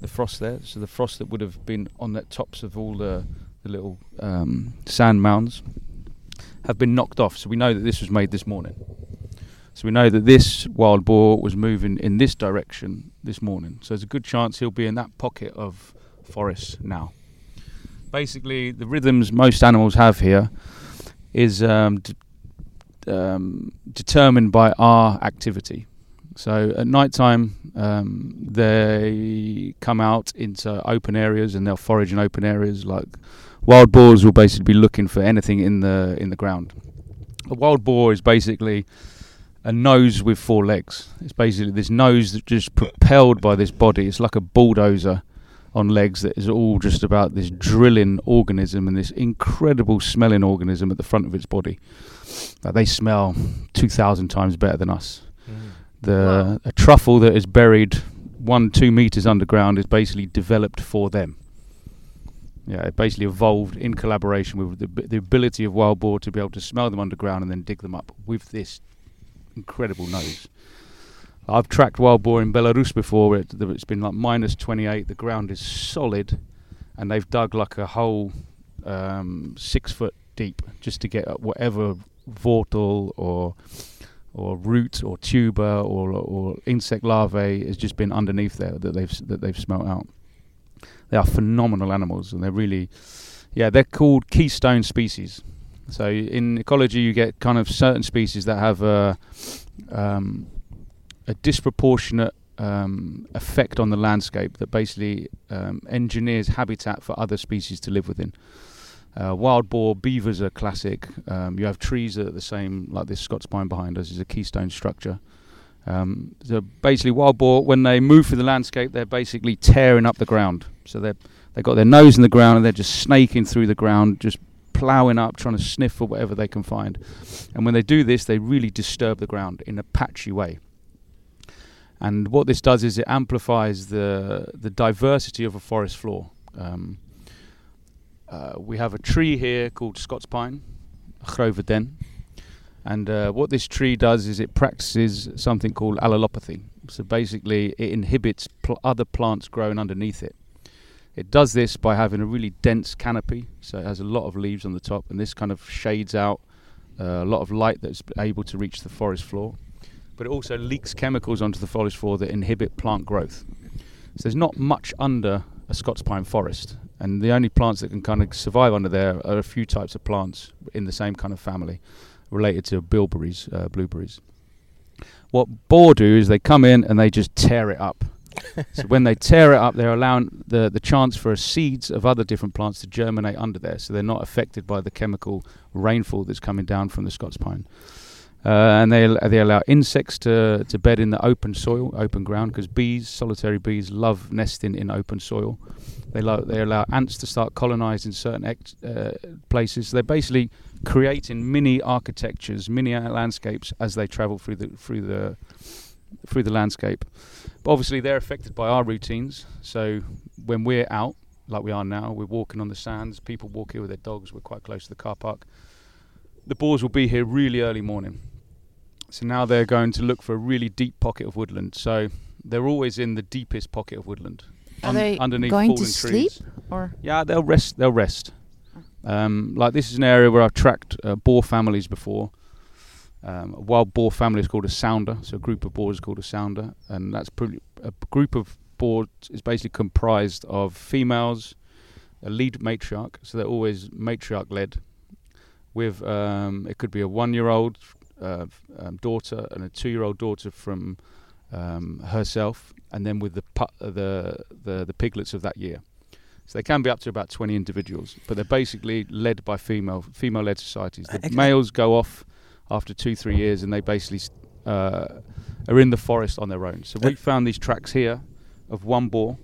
the frost there. So the frost that would have been on the tops of all the, the little um, sand mounds have been knocked off. So we know that this was made this morning. So we know that this wild boar was moving in this direction this morning. So there's a good chance he'll be in that pocket of forest now. Basically, the rhythms most animals have here is um, um, determined by our activity. So at night time, um, they come out into open areas and they'll forage in open areas. Like wild boars will basically be looking for anything in the in the ground. A wild boar is basically a nose with four legs. It's basically this nose that's just propelled by this body. It's like a bulldozer on legs that is all just about this drilling organism and this incredible smelling organism at the front of its body. Like they smell 2,000 times better than us. Mm. The a truffle that is buried one two meters underground is basically developed for them. Yeah, it basically evolved in collaboration with the, the ability of wild boar to be able to smell them underground and then dig them up with this incredible nose. I've tracked wild boar in Belarus before. Where it, it's been like minus 28. The ground is solid, and they've dug like a hole um, six foot deep just to get at whatever vortal or or root or tuber or or insect larvae has just been underneath there that they've that they've smelt out. They are phenomenal animals, and they're really, yeah, they're called keystone species. So in ecology, you get kind of certain species that have a um, a disproportionate um, effect on the landscape that basically um, engineers habitat for other species to live within. Uh, wild boar, beavers are classic. Um, you have trees that are the same, like this Scots pine behind us is a keystone structure. Um, so basically, wild boar, when they move through the landscape, they're basically tearing up the ground. So they're they've got their nose in the ground and they're just snaking through the ground, just ploughing up, trying to sniff for whatever they can find. And when they do this, they really disturb the ground in a patchy way. And what this does is it amplifies the the diversity of a forest floor. Um, uh, we have a tree here called Scots pine, grove den, and uh, what this tree does is it practices something called allelopathy. So basically, it inhibits pl- other plants growing underneath it. It does this by having a really dense canopy, so it has a lot of leaves on the top, and this kind of shades out uh, a lot of light that's able to reach the forest floor. But it also leaks chemicals onto the forest floor that inhibit plant growth. So there's not much under a Scots pine forest, and the only plants that can kind of survive under there are a few types of plants in the same kind of family, related to bilberries, uh, blueberries. What boar do is they come in and they just tear it up. so when they tear it up, they're allowing the the chance for seeds of other different plants to germinate under there, so they're not affected by the chemical rainfall that's coming down from the Scots pine. Uh, and they they allow insects to, to bed in the open soil, open ground, because bees, solitary bees, love nesting in open soil. They lo- they allow ants to start colonising certain ex- uh, places. They're basically creating mini architectures, mini landscapes as they travel through the through the through the landscape. But obviously, they're affected by our routines. So when we're out, like we are now, we're walking on the sands. People walk here with their dogs. We're quite close to the car park. The boars will be here really early morning. So now they're going to look for a really deep pocket of woodland. So they're always in the deepest pocket of woodland. Are they underneath going to sleep? trees. Or Yeah, they'll rest. They'll rest. Um, like this is an area where I've tracked uh, boar families before. Um, a wild boar family is called a sounder, so a group of boars is called a sounder, and that's pretty, a group of boars is basically comprised of females, a lead matriarch, so they're always matriarch led. With um, it could be a one-year-old uh, um, daughter and a two-year-old daughter from um, herself, and then with the pu- uh, the the the piglets of that year. So they can be up to about 20 individuals, but they're basically led by female female-led societies. The males go off after two three years, and they basically uh, are in the forest on their own. So we found these tracks here of one boar.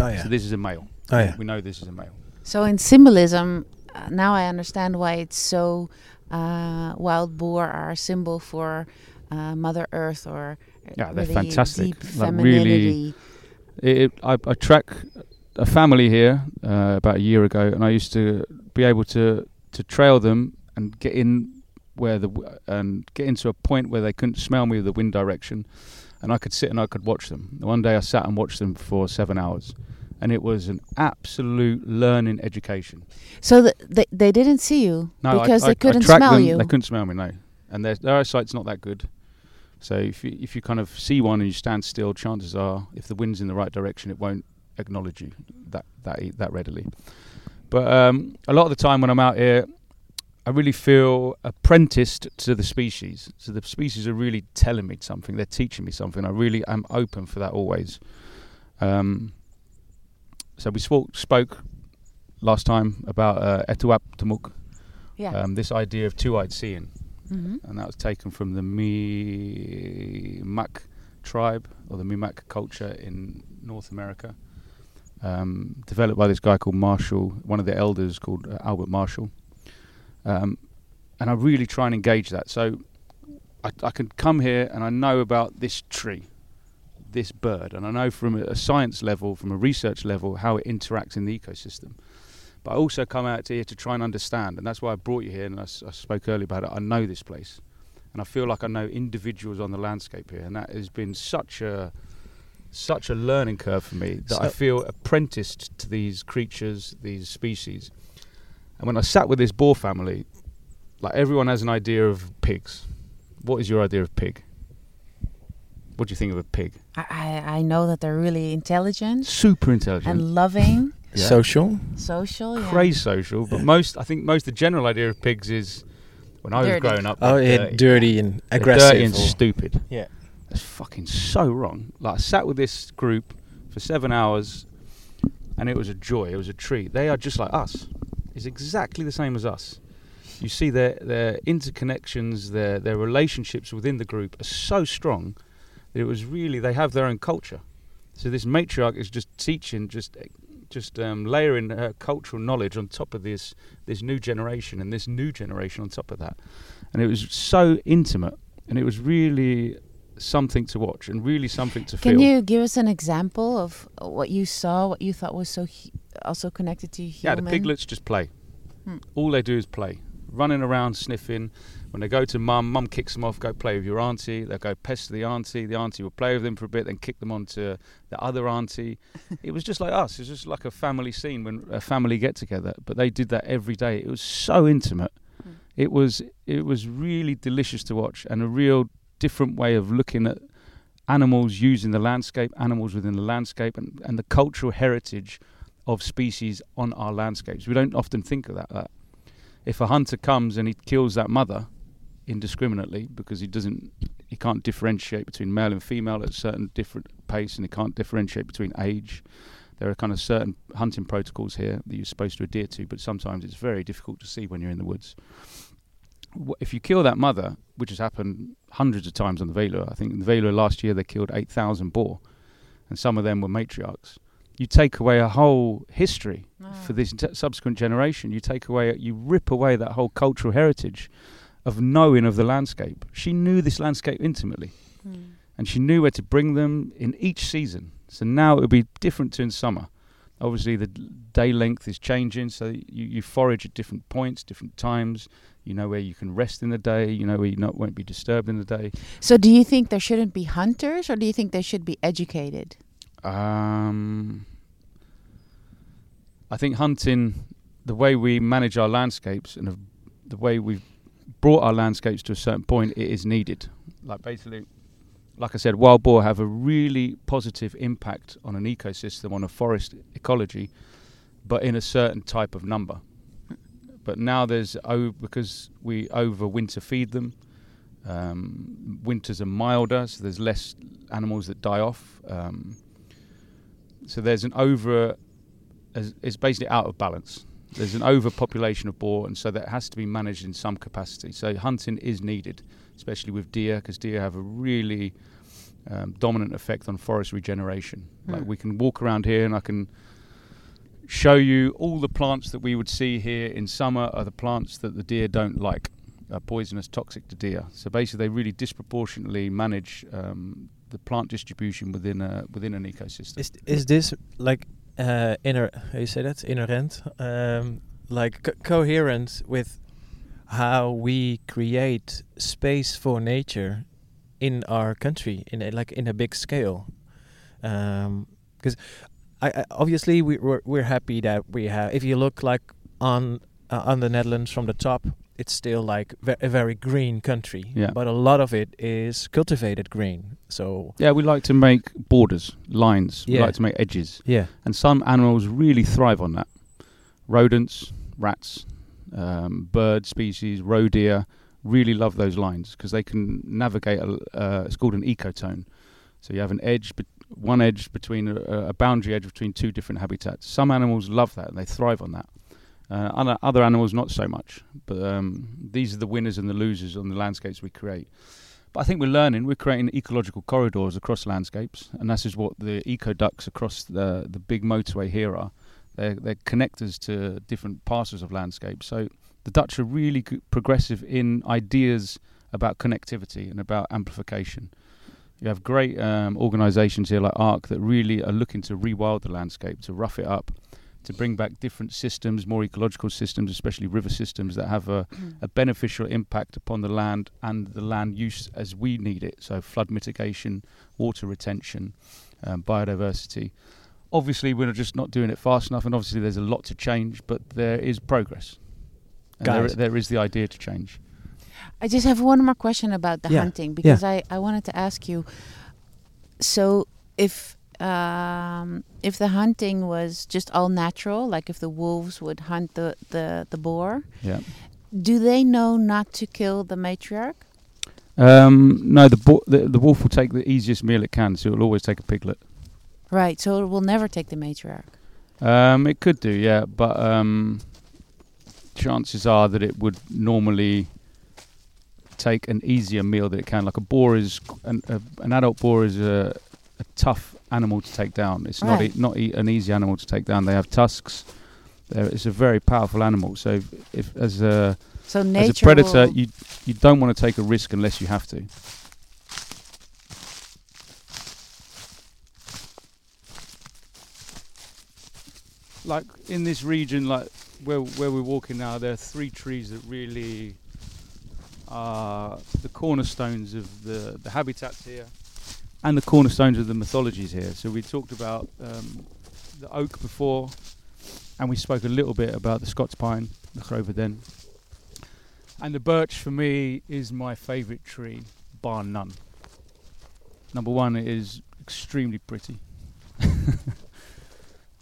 Oh yeah. So this is a male. oh yeah. We know this is a male. so in symbolism, uh, now I understand why it's so. Uh, wild boar are a symbol for uh, Mother Earth, or uh, Yeah, they're really fantastic. Deep Like, really- femininity. It, it, I, I track a family here uh, about a year ago, and I used to be able to to trail them and get in where the and get into a point where they couldn't smell me with the wind direction, and I could sit and I could watch them. One day I sat and watched them for seven hours, and it was an absolute learning education. So th- they they didn't see you No, because I, they couldn't smell them. you. They couldn't smell me, no. And their, their eyesight's not that good. So if you, if you kind of see one and you stand still, chances are, if the wind's in the right direction, it won't acknowledge you that that that readily. But um, a lot of the time when I'm out here, I really feel apprenticed to the species. So the species are really telling me something. They're teaching me something. I really am open for that always. Um, so we spoke, spoke last time about uh, Etuap Tamuk, yeah. um, this idea of two-eyed seeing, hmm and that was taken from the Mi'kmaq tribe or the Mi'kmaq culture in North America, um, developed by this guy called Marshall, one of the elders called uh, Albert Marshall. Um, and I really try and engage that. So I, I can come here and I know about this tree, this bird, and I know from a, a science level, from a research level, how it interacts in the ecosystem. But I also come out here to try and understand, and that's why I brought you here. And I spoke earlier about it. I know this place, and I feel like I know individuals on the landscape here, and that has been such a such a learning curve for me that I feel apprenticed to these creatures, these species. And when I sat with this boar family, like everyone has an idea of pigs. What is your idea of pig? What do you think of a pig? I, I I know that they're really intelligent Super intelligent, and loving, Yeah. Social. social. Yeah. crazy social. But most, I think, most the general idea of pigs is when I was growing up. Oh, they're yeah, dirty. dirty and They're aggressive. dirty and stupid. Yeah. That's fucking so wrong. Like I sat with this group for seven hours, and it was a joy. It was a treat. They are just like us. It's exactly the same as us. You see their their interconnections, their their relationships within the group are so strong that it was really they have their own culture. So this matriarch is just teaching, just just um, layering her cultural knowledge on top of this this new generation and this new generation on top of that, and it was so intimate, and it was really something to watch and really something to Can feel. Can you give us an example of what you saw, what you thought was so also connected to Yeah, the piglets just play. Hmm. All they do is play, running around, sniffing. When they go to mum, mum kicks them off. Go play with your auntie. They'll go pester the auntie. The auntie will play with them for a bit, then kick them on to the other auntie. it was just like us. It was just like a family scene when a family get together. But they did that every day. It was so intimate. Hmm. It was it was really delicious to watch and a real different way of looking at animals using the landscape, animals within the landscape, and, and the cultural heritage of species on our landscapes. We don't often think of that. that. If a hunter comes and he kills that mother indiscriminately because he doesn't, he can't differentiate between male and female at a certain different pace, and he can't differentiate between age. There are kind of certain hunting protocols here that you're supposed to adhere to, but sometimes it's very difficult to see when you're in the woods. If you kill that mother, which has happened hundreds of times on the Veluwe, I think in the Veluwe last year they killed 8,000 boar, and some of them were matriarchs. You take away a whole history for Ah. this t- subsequent generation. You take away, you rip away that whole cultural heritage of knowing of the landscape. She knew this landscape intimately, Hmm. and she knew where to bring them in each season. So now it would be different to in summer. Obviously, the day length is changing, so you, you forage at different points, different times. You know where you can rest in the day. You know where you not won't be disturbed in the day. So, do you think there shouldn't be hunters, or do you think they should be educated? Um, I think hunting, the way we manage our landscapes and the- way we've brought our landscapes to a certain point, it is needed. Like basically, like I said, wild boar have a really positive impact on an ecosystem, on a forest ecology, but in a certain type of number. But now there's oh because we over winter feed them. Um, winters are milder, so there's less animals that die off. Um, so there's an over, it's basically out of balance. There's an overpopulation of boar, and so that has to be managed in some capacity. So hunting is needed, especially with deer, because deer have a really um, dominant effect on forest regeneration. Like Hmm. we can walk around here, and I can show you all the plants that we would see here in summer are the plants that the deer don't like, are poisonous, toxic to deer. So basically, they really disproportionately manage um, the plant distribution within a within an ecosystem. Is is this like uh, inner? How you say that? Inherent, um, like co- coherent with how we create space for nature in our country in a, like in a big scale. Because I, I obviously we, we're we're happy that we have. If you look like on uh, on the Netherlands from the top, it's still like ve- a very green country. Yeah. But a lot of it is cultivated green. So Yeah, we like to make borders, lines. We like to make edges, yeah, and some animals really thrive on that. Rodents, rats, um, bird species, roe deer really love those lines because they can navigate. A, uh, it's called an ecotone. So you have an edge, bet one edge between a, a boundary edge between two different habitats. Some animals love that and they thrive on that. Uh, other, other animals not so much. But um, these are the winners and the losers on the landscapes we create. But I think we're learning. We're creating ecological corridors across landscapes, and this is what the eco ducts across the the big motorway here are. They're, they're connectors to different parcels of landscape. So the Dutch are really progressive in ideas about connectivity and about amplification. You have great um, organisations here like ARK that really are looking to rewild the landscape, to rough it up, to bring back different systems, more ecological systems, especially river systems that have a, a beneficial impact upon the land and the land use as we need it. So flood mitigation, water retention, um, biodiversity. Obviously, we're just not doing it fast enough, and obviously there's a lot to change, but there is progress. And there, there is the idea to change. I just have one more question about the Yeah, hunting because I, I wanted to ask you. So if um, if the hunting was just all natural, like if the wolves would hunt the the, the boar, Yeah. do they know not to kill the matriarch? Um, no, the, bo- the the wolf will take the easiest meal it can, so it will always take a piglet. Right. So it will never take the matriarch. Um, it could do, yeah, but um, chances are that it would normally take an easier meal that it can. Like a boar is, an, a, an adult boar is a, a tough animal to take down. It's not e- not e- an easy animal to take down. They have tusks. They're, it's a very powerful animal. So if, if as a So as a predator, you you don't want to take a risk unless you have to. Like in this region, like where where we're walking now, there are three trees that really are the cornerstones of the the habitats here, and the cornerstones of the mythologies here. So we talked about um, the oak before, and we spoke a little bit about the Scots pine, the grove den. And the birch for me is my favourite tree, bar none. Number one, it is extremely pretty.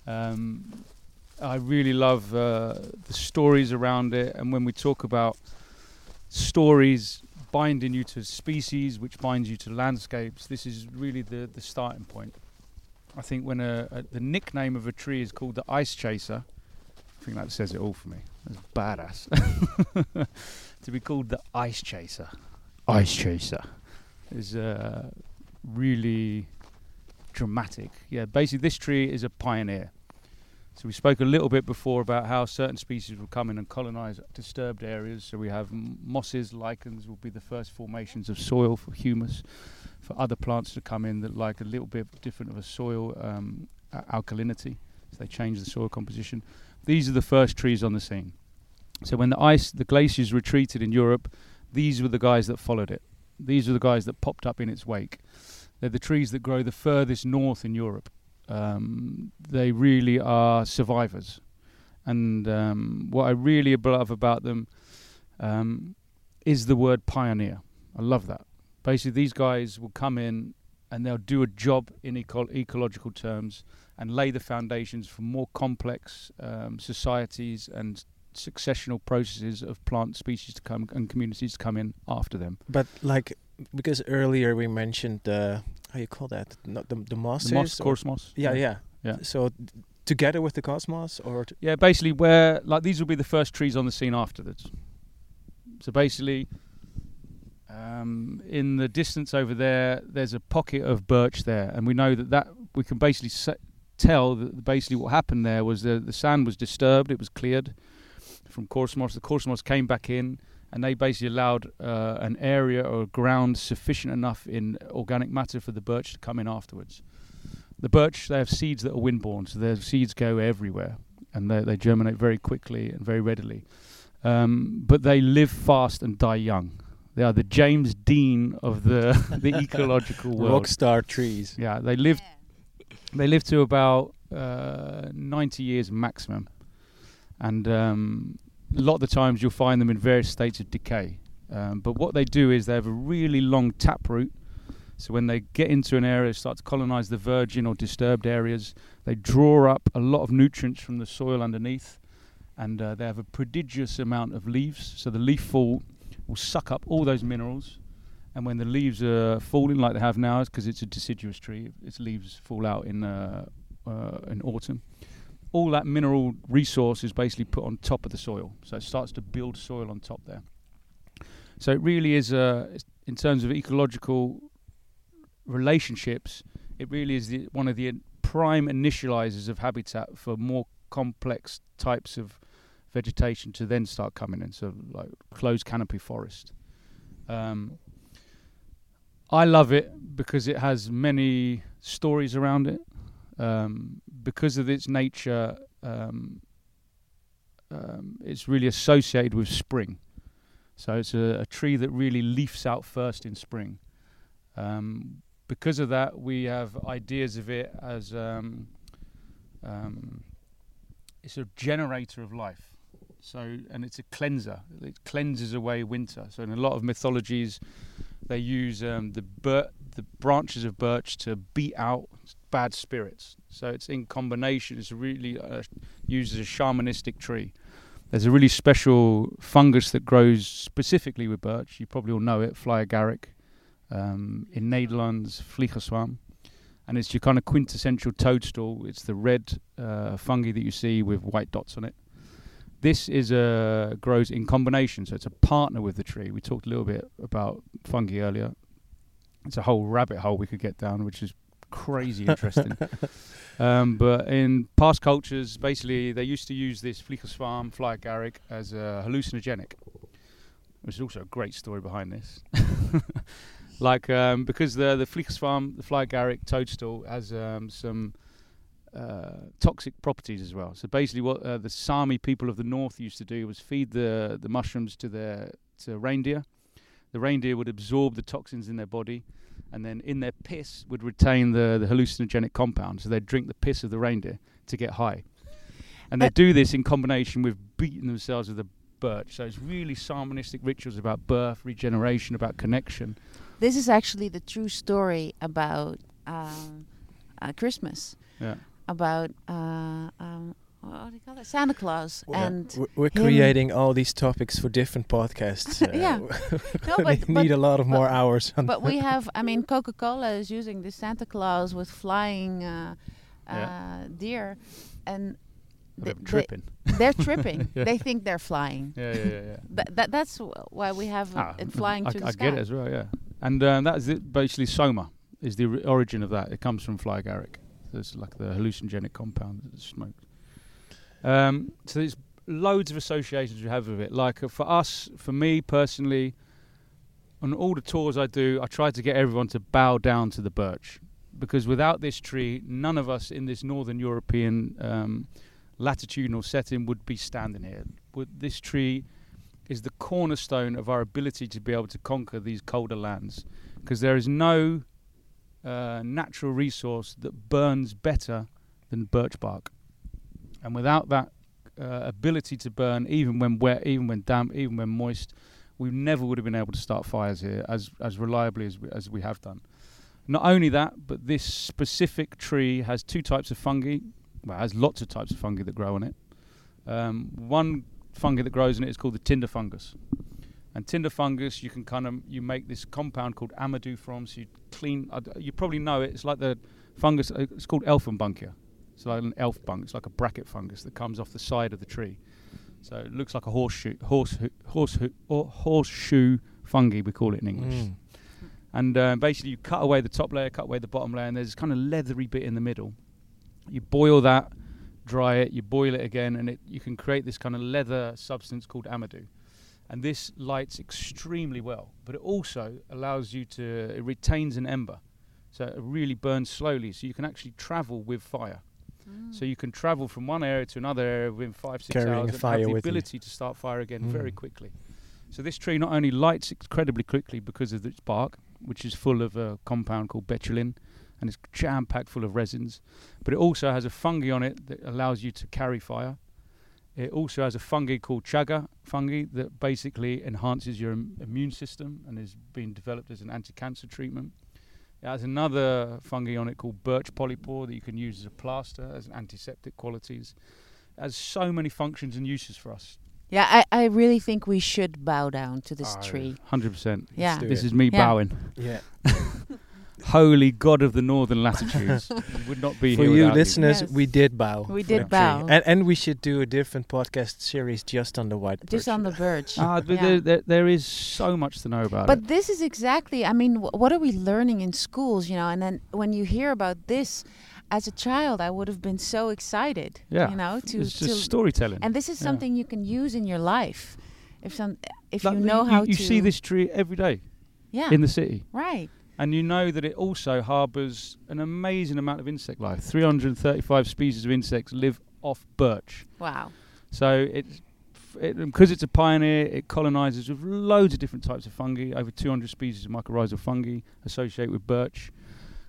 um, I really love uh, the stories around it, and when we talk about stories binding you to species, which binds you to landscapes, this is really the, the starting point. I think when a, a, the nickname of a tree is called the ice chaser, I think that says it all for me. That's badass. to be called the ice chaser, ice chaser, is uh, really dramatic. Yeah, basically, this tree is a pioneer. So we spoke a little bit before about how certain species will come in and colonize disturbed areas. So we have mosses, lichens will be the first formations of soil for humus, for other plants to come in that like a little bit different of a soil um, alkalinity. So they change the soil composition. These are the first trees on the scene. So when the ice, the glaciers retreated in Europe, these were the guys that followed it. These were the guys that popped up in its wake. They're the trees that grow the furthest north in Europe. Um, they really are survivors. And um, what I really love about them um, is the word pioneer. I love that. Basically, these guys will come in and they'll do a job in eco- ecological terms and lay the foundations for more complex um, societies and successional processes of plant species to come and communities to come in after them. But like because earlier we mentioned uh, how you call that not the the mosses The moss, coarse moss. yeah, yeah Yeah. So together with the cosmos or t- Yeah, basically where like these will be the first trees on the scene afterwards. So basically, um, in the distance over there, there's a pocket of birch there, and we know that that we can basically se- tell that basically what happened there was the the sand was disturbed, it was cleared from coarse moss. The coarse moss came back in, and they basically allowed uh, an area or ground sufficient enough in organic matter for the birch to come in afterwards. The birch, they have seeds that are windborne, so their seeds go everywhere and they, they germinate very quickly and very readily. Um, but they live fast and die young. They are the James Dean of the the ecological world. Rockstar trees. Yeah, they live they live to about uh, 90 years maximum, and um, a lot of the times you'll find them in various states of decay. Um, but what they do is they have a really long taproot. So when they get into an area, start to colonize the virgin or disturbed areas, they draw up a lot of nutrients from the soil underneath, and uh, they have a prodigious amount of leaves. So the leaf fall will suck up all those minerals, and when the leaves are falling like they have now, because it's a deciduous tree, its leaves fall out in uh, uh, in autumn. All that mineral resource is basically put on top of the soil, so it starts to build soil on top there. So it really is, uh, it's- in terms of ecological relationships, it really is the, one of the prime initializers of habitat for more complex types of vegetation to then start coming in. So like closed canopy forest. Um, I love it because it has many stories around it. Um, because of its nature, um, um, it's really associated with spring. So it's a, a tree that really leafs out first in spring. Um, because of that, we have ideas of it as um, um, it's a generator of life. So, and it's a cleanser. It cleanses away winter. So, in a lot of mythologies, they use the bir- the branches of birch to beat out bad spirits. So, it's in combination. It's really uh, used as a shamanistic tree. There's a really special fungus that grows specifically with birch. You probably all know it, fly agaric, um, in Nederlands, vliegenzwam. And it's your kind of quintessential toadstool. It's the red uh, fungi that you see with white dots on it. This is a grows in combination, so it's a partner with the tree. We talked a little bit about fungi earlier. It's a whole rabbit hole we could get down, which is crazy interesting. Um, but in past cultures, basically, they used to use this Vliegenzwam fly agaric as a hallucinogenic, which is also a great story behind this. like um, because the the Vliegenzwam, the fly agaric toadstool, has um, some uh, toxic properties as well. So basically, what uh, the Sami people of the north used to do was feed the the mushrooms to their to reindeer. The reindeer would absorb the toxins in their body, and then in their piss would retain the, the hallucinogenic compound. So they'd drink the piss of the reindeer to get high. And they Uh, do this in combination with beating themselves with the birch. So it's really shamanistic rituals about birth, regeneration, about connection. This is actually the true story about um, uh, Christmas. Yeah. About uh, um, what do you call it? Santa Claus and we're, we're creating all these topics for different podcasts. Uh, Yeah. no, we but, need but a lot of more hours. On but we have. I mean, Coca Cola is using the Santa Claus with flying uh, uh, Yeah. deer, and They're tripping. they're tripping. Yeah. They think they're flying. Yeah, yeah, yeah. yeah. That, that that's why we have Ah, it flying I, through I the sky. get it as well, yeah. And um, that is it, basically soma is the ori- origin of that. It comes from fly agaric. So it's like the hallucinogenic compound that's smoked. Um, so there's loads of associations we have with it. Like uh, for us, for me personally, on all the tours I do, I try to get everyone to bow down to the birch because without this tree, none of us in this northern European um, latitudinal setting would be standing here. Would this tree is the cornerstone of our ability to be able to conquer these colder lands because there is no uh, natural resource that burns better than birch bark. And without that uh, ability to burn, even when wet, even when damp, even when moist, we never would have been able to start fires here as, as reliably as we, as we have done. Not only that, but this specific tree has two types of fungi. Well, it has lots of types of fungi that grow on it. Um, one fungi that grows in it is called the tinder fungus. And tinder fungus, you can kind of you make this compound called amadou from. So you clean. Uh, you probably know it. It's like the fungus. Uh, it's called elfenbankje. It's like an elf bunk. It's like a bracket fungus that comes off the side of the tree. So it looks like a horseshoe, horse, horse, or horseshoe fungi. We call it in English. Mm. And uh, basically, you cut away the top layer, cut away the bottom layer, and there's kind of leathery bit in the middle. You boil that, dry it, you boil it again, and it, you can create this kind of leather substance called amadou. And this lights extremely well, but it also allows you to, it retains an ember. So it really burns slowly, so you can actually travel with fire. Mm. So you can travel from one area to another area within five, six Carrying hours and have the with you. ability to start fire again very Mm. quickly. So this tree not only lights incredibly quickly because of its bark, which is full of a compound called betulin, and it's jam packed full of resins, but it also has a fungi on it that allows you to carry fire. It also has a fungi called chaga fungi that basically enhances your Im- immune system and is being developed as an anti-cancer treatment. It has another fungi on it called birch polypore that you can use as a plaster, as an antiseptic qualities. It has so many functions and uses for us. Yeah, I, I really think we should bow down to this Oh, tree. Hundred percent. Yeah. This it. is me Yeah. bowing. Yeah. Holy God of the northern latitudes, would not be For here you without listeners, Yes. we did bow. We did bow. And, and we should do a different podcast series just on the white Just birch. on the verge. Ah, Yeah. there, there, there is so much to know about it. But this is exactly, I mean, wh- what are we learning in schools, you know? And then when you hear about this, as a child, I would have been so excited, Yeah. you know, to, it's to storytelling. and this is Yeah. something you can use in your life. If some, if Like you the- know how you to, see this tree every day yeah, in the city, right, and you know that it also harbours an amazing amount of insect life. 335 species of insects live off birch. wow, So it's it, because it's a pioneer, it colonizes with loads of different types of fungi, over 200 species of mycorrhizal fungi associated with birch.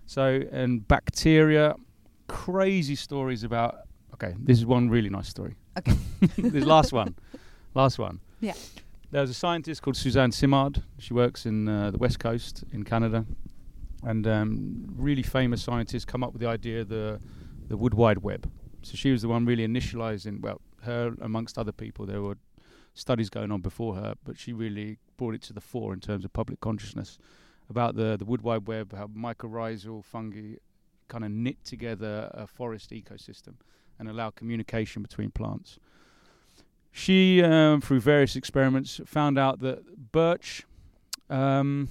So and bacteria, crazy stories about. Okay, this is one really nice story. Okay. this last one, last one. Yeah. There was a scientist called Suzanne Simard. She works in uh, the west coast in Canada, and um, really famous scientists come up with the idea of the the wood wide web. So she was the one really initializing. Well, her amongst other people, there were studies going on before her, but she really brought it to the fore in terms of public consciousness about the the wood wide web, how mycorrhizal fungi kind of knit together a forest ecosystem and allow communication between plants. She, um, through various experiments, found out that birch. Um,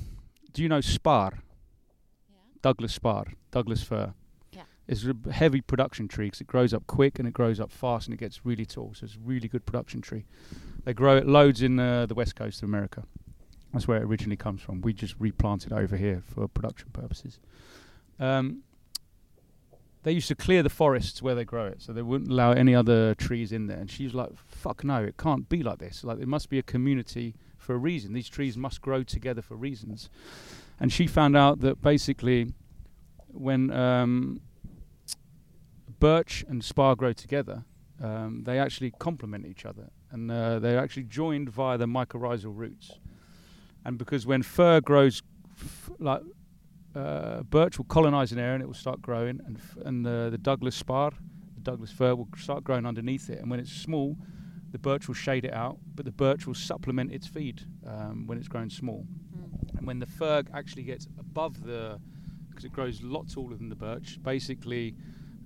do you know spar? Douglas spar, Douglas fir. Yeah. It's a heavy production tree because it grows up quick and it grows up fast and it gets really tall. So it's a really good production tree. They grow it loads in uh, the west coast of America. That's where it originally comes from. We just replanted over here for production purposes. Um, they used to clear the forests where they grow it, so they wouldn't allow any other trees in there. And she was like, "Fuck no, it can't be like this. Like, there must be a community for a reason. These trees must grow together for reasons." And she found out that basically, when um, birch and spar grow together, um, they actually complement each other, and uh, they're actually joined via the mycorrhizal roots. And because when fir grows, f- like uh, birch will colonize an area and it will start growing, and f- and the, the Douglas spar, the Douglas fir will start growing underneath it. And when it's small, the birch will shade it out, but the birch will supplement its feed um, when it's grown small. And when the fir actually gets above the, because it grows a lot taller than the birch, basically,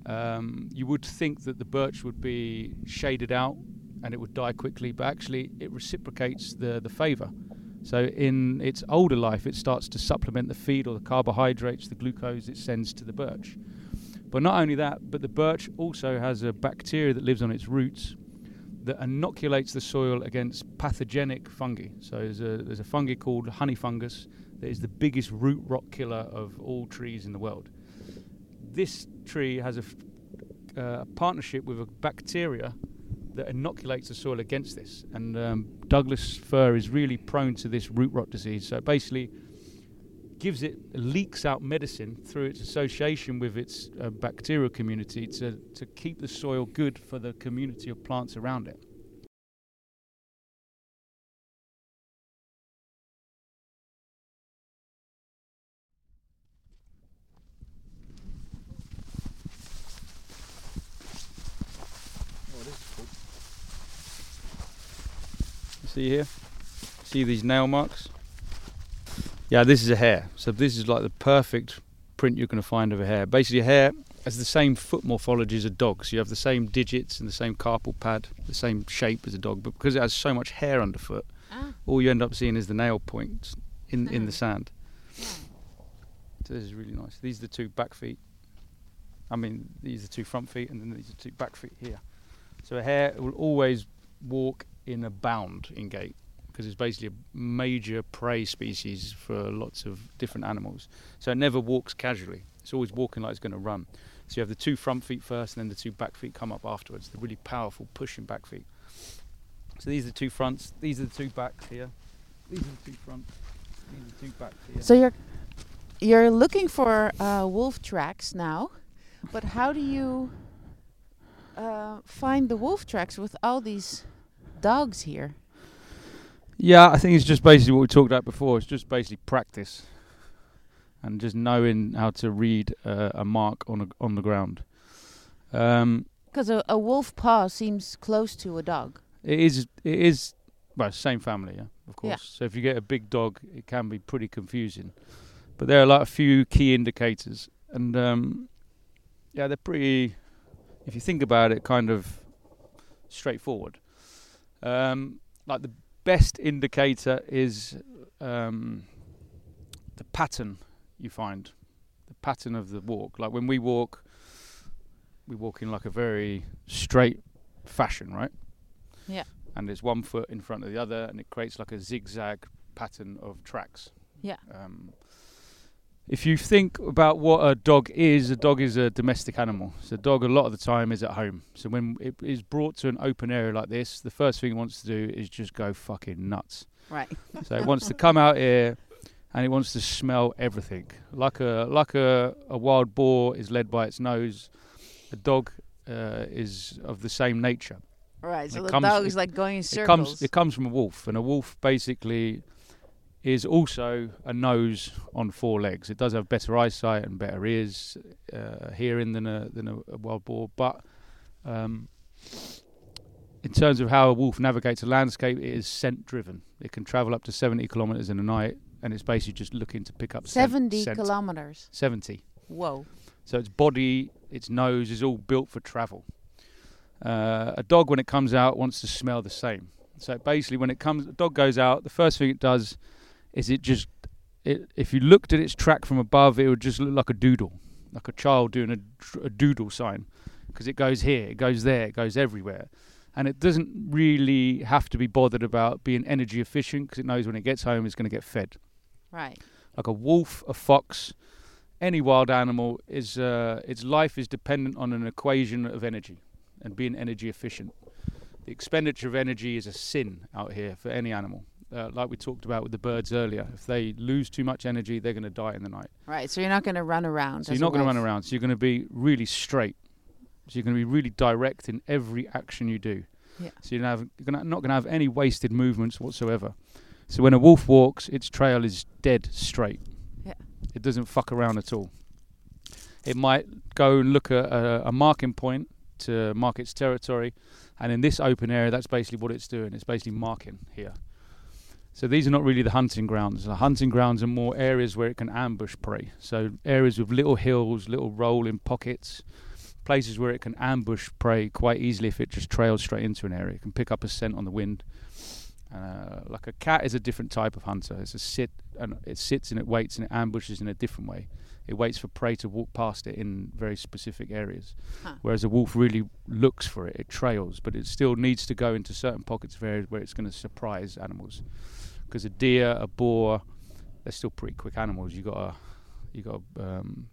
um, you would think that the birch would be shaded out and it would die quickly, but actually it reciprocates the, the favour. So in its older life, it starts to supplement the feed or the carbohydrates, the glucose it sends to the birch. But not only that, but the birch also has a bacteria that lives on its roots that inoculates the soil against pathogenic fungi. So there's a, there's a fungi called honey fungus that is the biggest root rot killer of all trees in the world. This tree has a f- uh, partnership with a bacteria that inoculates the soil against this. And um, Douglas fir is really prone to this root rot disease. So it basically gives it leaks out medicine through its association with its uh, bacterial community to, to keep the soil good for the community of plants around it. See here? See these nail marks? Yeah, this is a hare. So this is like the perfect print you're going to find of a hare. Basically, a hare has the same foot morphology as a dog. So you have the same digits and the same carpal pad, the same shape as a dog. But because it has so much hair underfoot, Ah, all you end up seeing is the nail points in in the sand. yeah. So this is really nice. These are the two back feet. I mean, these are two front feet, and then these are two back feet here. So a hare will always walk in a bound in gait because it's basically a major prey species for lots of different animals. So it never walks casually. It's always walking like it's going to run. So you have the two front feet first, and then the two back feet come up afterwards. The really powerful pushing back feet. So these are the two fronts. These are the two backs here. These are the two fronts. These are the two backs here. So you're you're looking for uh, wolf tracks now, but how do you uh, find the wolf tracks with all these dogs here? Yeah, I think it's just basically what we talked about before. It's just basically practice, and just knowing how to read uh, a mark on a, on the ground. Um, Because a, a wolf paw seems close to a dog. it is it is well same family, yeah, of course. Yeah. So if you get a big dog, it can be pretty confusing. But there are like a few key indicators, and um, yeah, they're pretty. If you think about it, kind of straightforward. Um, like the best indicator is um, the pattern you find, the pattern of the walk. Like when we walk, we walk in like a very straight fashion, right? Yeah. And there's one foot in front of the other, and it creates like a zigzag pattern of tracks. Yeah. Um, if you think about what a dog is, a dog is a domestic animal. So a dog a lot of the time is at home. So when it is brought to an open area like this, the first thing it wants to do is just go fucking nuts. Right. So it wants to come out here and it wants to smell everything. Like a like a, a wild boar is led by its nose, a dog uh, is of the same nature. Right. So It the comes- dog it- is like going in It circles. comes it comes from a wolf, and a wolf basically is also a nose on four legs. It does have better eyesight and better ears, uh, hearing than a than a, a wild boar. But um, in terms of how a wolf navigates a landscape, it is scent driven. It can travel up to seventy kilometers in a night, and it's basically just looking to pick up 70 scent. kilometers. Seventy. Whoa. So its body, its nose is all built for travel. Uh, a dog, when it comes out, wants to smell the same. So basically, when it comes, the dog goes out. The first thing it does is it just, it, if you looked at its track from above, it would just look like a doodle, like a child doing a, a doodle sign, because it goes here, it goes there, it goes everywhere, and it doesn't really have to be bothered about being energy efficient because it knows when it gets home, it's going to get fed Right. like a wolf, a fox, any wild animal is uh, its life is dependent on an equation of energy and being energy efficient. The expenditure of energy is a sin out here for any animal. Uh, like we talked about with the birds earlier, if they lose too much energy, they're going to die in the night. Right. So you're not going to run around. So you're not going to run around. So you're going to be really straight. So you're going to be really direct in every action you do. Yeah. So you're, have, you're gonna, not going to have any wasted movements whatsoever. So when a wolf walks, its trail is dead straight. Yeah. It doesn't fuck around at all. It might go and look at a, a marking point to mark its territory, and in this open area, that's basically what it's doing. It's basically marking here. So these are not really the hunting grounds. The hunting grounds are more areas where it can ambush prey. So areas with little hills, little rolling pockets, places where it can ambush prey quite easily if it just trails straight into an area. It can pick up a scent on the wind. Uh, like a cat is a different type of hunter. It's a sit and it sits and it waits and it ambushes in a different way. It waits for prey to walk past it in very specific areas. Huh. Whereas a wolf really looks for it. It trails, but it still needs to go into certain pockets of areas where it's going to surprise animals. Because a deer, a boar, they're still pretty quick animals. You got to you got to um,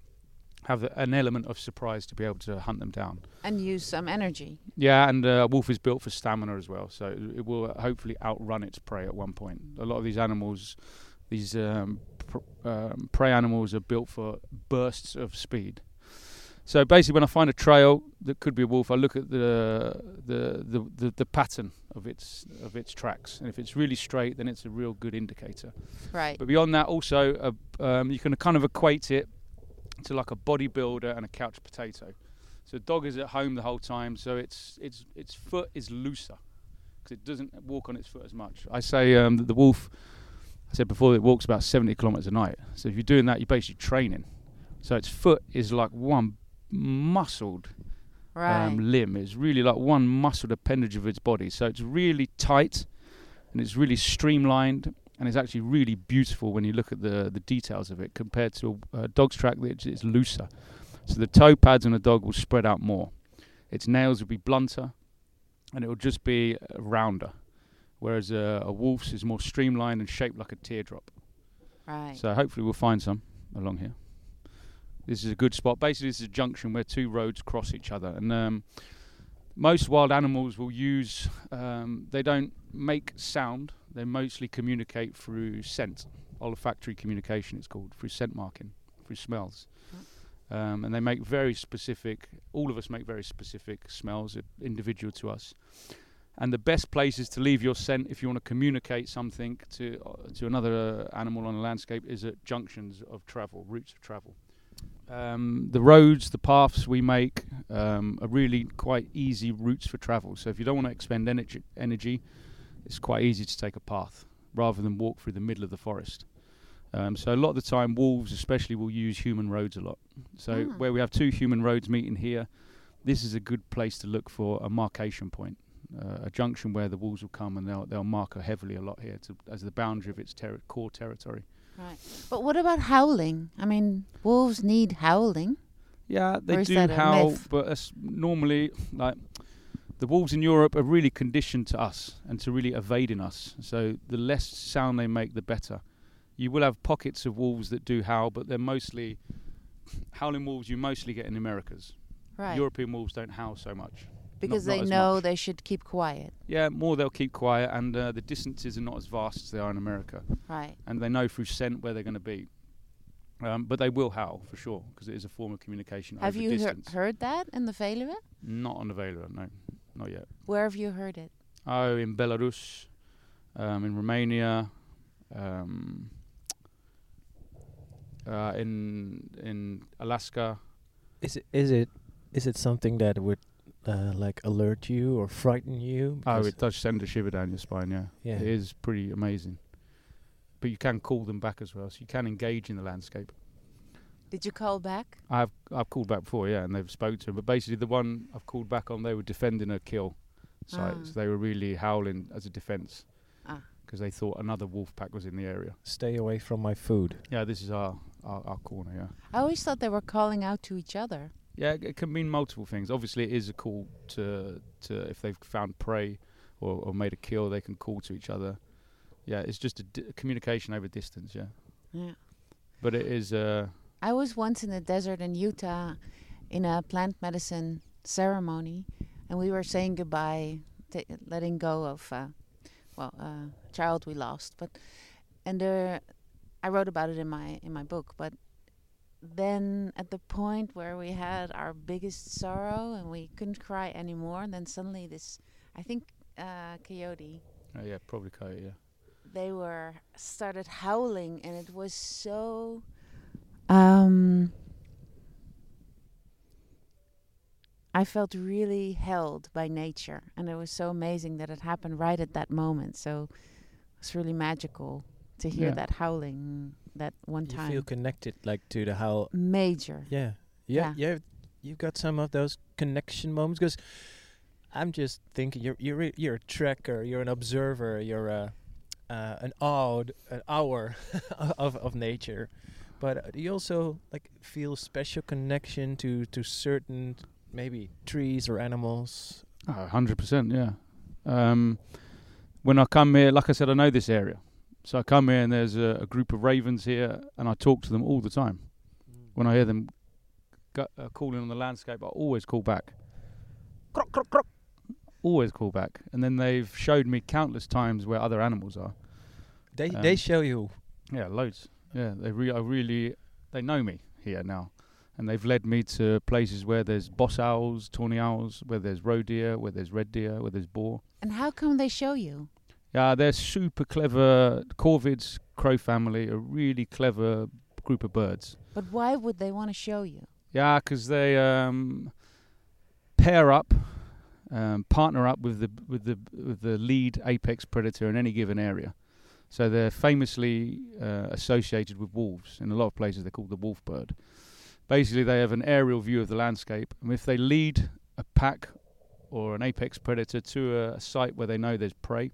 have an element of surprise to be able to hunt them down. And use some energy. Yeah, and uh, a wolf is built for stamina as well, so it- it will hopefully outrun its prey at one point. A lot of these animals, these um, pr- um, prey animals, are built for bursts of speed. So basically, when I find a trail that could be a wolf, I look at the the, the, the, the pattern of its of its tracks, and if it's really straight, then it's a real good indicator. Right. But beyond that, also, uh, um, you can kind of equate it to like a bodybuilder and a couch potato. So dog is at home the whole time, so its its its foot is looser because it doesn't walk on its foot as much. I say um, that the wolf, I said before, it walks about 70 kilometers a night. So if you're doing that, you're basically training. So its foot is like one muscled Right. um, limb. It's really like one muscled appendage of its body. So it's really tight and it's really streamlined and it's actually really beautiful when you look at the, the details of it compared to a, a dog's track which is looser. So the toe pads on a dog will spread out more. Its nails will be blunter and it will just be uh, rounder. Whereas a, a wolf's is more streamlined and shaped like a teardrop. right. So hopefully we'll find some along here. This is a good spot. Basically, this is a junction where two roads cross each other, and um, most wild animals will use. Um, they don't make sound. they mostly communicate through scent, olfactory communication. It's called through scent marking, through smells. Um, and they make very specific. All of us make very specific smells, uh, individual to us. And the best places to leave your scent if you want to communicate something to uh, to another uh, animal on a landscape is at junctions of travel, routes of travel. Um, the roads, the paths we make um, are really quite easy routes for travel. So if you don't want to expend energy, energy, it's quite easy to take a path rather than walk through the middle of the forest. Um, so a lot of the time, wolves especially will use human roads a lot. So Ah. where we have two human roads meeting here, this is a good place to look for a markation point, uh, a junction where the wolves will come and they'll they'll marker heavily a lot here to, as the boundary of its terri core territory. Right. But what about howling? I mean, wolves need howling. Yeah, they do howl, but that's normally like the wolves in Europe are really conditioned to us and to really evading us. So the less sound they make, the better. You will have pockets of wolves that do howl, but they're mostly howling wolves. You mostly get in the Americas. Right. European wolves don't howl so much. Because not they as know much. they should keep quiet. Yeah, more they'll keep quiet, and uh, the distances are not as vast as they are in America. Right. and they know through scent where they're going to be. Um, but they will howl for sure because it is a form of communication Have over you hear distance. heard that in the Veluwe? Not on the Veluwe, no, not yet. Where have you heard it? Oh, in Belarus, um, in Romania, um, uh, in in Alaska. Is it is it is it something that would uh, like alert you or frighten you? Oh, Because- it does send a shiver down your spine. Yeah, yeah. it is pretty amazing. But you can call them back as well, so you can engage in the landscape. Did you call back? I've I've called back before, yeah, and they've spoke to him. But basically, the one I've called back on, they were defending a kill site, Ah. so they were really howling as a defence Ah. because they thought another wolf pack was in the area. Stay away from my food. Yeah, this is our our, our corner. Yeah, I always thought they were calling out to each other. Yeah, it, it can mean multiple things. Obviously, it is a call to to if they've found prey or, or made a kill, they can call to each other. Yeah, it's just a, di- communication over distance. Yeah, Yeah. but it is. Uh, I was once in the desert in Utah in a plant medicine ceremony, and we were saying goodbye, t- letting go of, uh, well, a child we lost. But and there, I wrote about it in my in my book. But then at the point where we had our biggest sorrow and we couldn't cry anymore, and then suddenly this, I think, uh, coyote uh, yeah, probably coyote. Yeah. they were started howling and it was so um I felt really held by nature and it was so amazing that it happened right at that moment so it was really magical to hear Yeah. that howling that one You time feel connected like to the how. major Yeah. Yeah. Yeah. Yeah. You've got some of those connection moments because I'm just thinking you're you're re- you're a tracker, you're an observer, you're a uh, an odd an hour of of nature, but uh, do you also like feel special connection to to certain maybe trees or animals? Hundred percent, yeah. Um, when I come here, like I said, I know this area, so I come here and there's a, a group of ravens here, and I talk to them all the time. When I hear them go, uh, calling on the landscape, I always call back. Croc, croc, croc. Always call back, and then they've showed me countless times where other animals are. They Um, they show you. Yeah, loads. Yeah, they re- I really they know me here now, and they've led me to places where there's boss owls, tawny owls, where there's roe deer, where there's red deer, where there's boar. and how come they show you Yeah, they're super clever. Corvids, crow family, a really clever group of birds. but why would they want to show you Yeah, 'cause they um, pair up, um, partner up with the with the with the lead apex predator in any given area. So they're famously uh, associated with wolves. In a lot of places, they're called the wolf bird. Basically, they have an aerial view of the landscape, and if they lead a pack or an apex predator to a, a site where they know there's prey,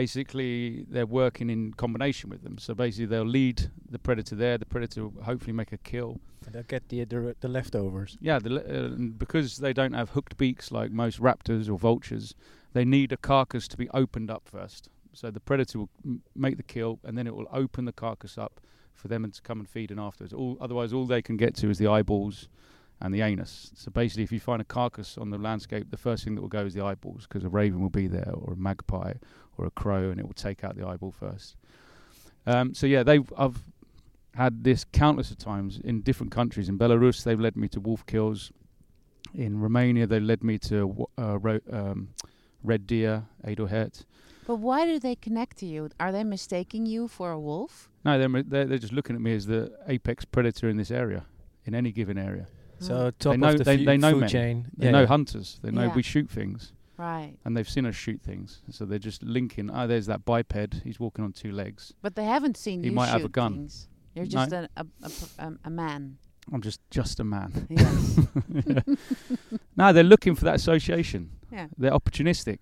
basically they're working in combination with them. So basically, they'll lead the predator there. The predator will hopefully make a kill, And they'll get the the, the leftovers. yeah, the, le- uh, because they don't have hooked beaks like most raptors or vultures, they need a carcass to be opened up first. So the predator will m- make the kill, and then it will open the carcass up for them to come and feed in afterwards. All, otherwise, all they can get to is the eyeballs and the anus. So basically, if you find a carcass on the landscape, the first thing that will go is the eyeballs because a raven will be there, or a magpie, or a crow, and it will take out the eyeball first. Um, so yeah, they've I've had this countless of times in different countries. In Belarus, they've led me to wolf kills. In Romania, they led me to wa- uh, ro- um, red deer, edelhert. But why do they connect to you? Are they mistaking you for a wolf? No, they're, they're they're just looking at me as the apex predator in this area, in any given area. So top know- of the they- fu- they know food men. chain. They yeah, know yeah. hunters. They know Yeah. we shoot things, right. and they've seen us shoot things. So they're just linking. Oh, there's that biped. He's walking on two legs. But they haven't seen He you might shoot have a gun. things. You're No. just a, a, a, p- um, a man. I'm just just a man. Yes. no, they're looking for that association. yeah. They're opportunistic,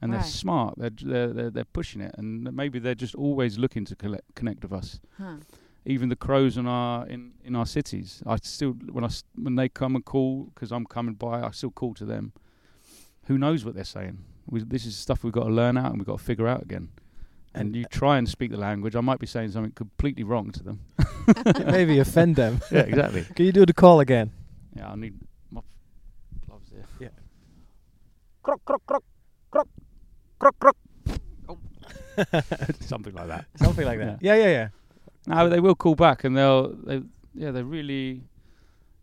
and they're smart. They're, they're they're they're pushing it, and maybe they're just always looking to collect, connect with us. Huh. Even the crows in our in, in our cities, I still when I when they come and call because I'm coming by, I still call to them. Who knows what they're saying? We, this is stuff we've got to learn out and we've got to figure out again. And And- you uh, try and speak the language. I might be saying something completely wrong to them. Maybe offend them. yeah, exactly. Can you do the call again? Yeah, I need my gloves there. Yeah. Croc, croc, croc, croc, croc, croc. Oh. Something like that. Something like that. Yeah, yeah, yeah. No, they will call back, and they'll, they, yeah, they're really,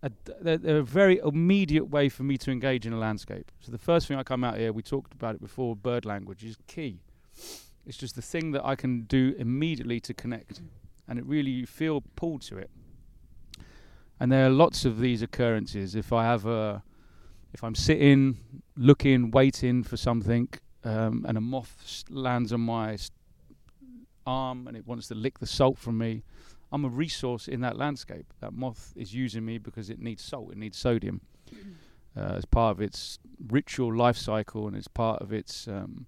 a, they're a very immediate way for me to engage in a landscape. So the first thing I come out here, we talked about it before, bird language is key. It's just the thing that I can do immediately to connect, and it really you feel pulled to it. And there are lots of these occurrences. If I have a, if I'm sitting, looking, waiting for something, um, and a moth lands on my arm and it wants to lick the salt from me, I'm a resource in that landscape. That moth is using me because it needs salt, it needs sodium uh, as part of its ritual life cycle and as part of its um,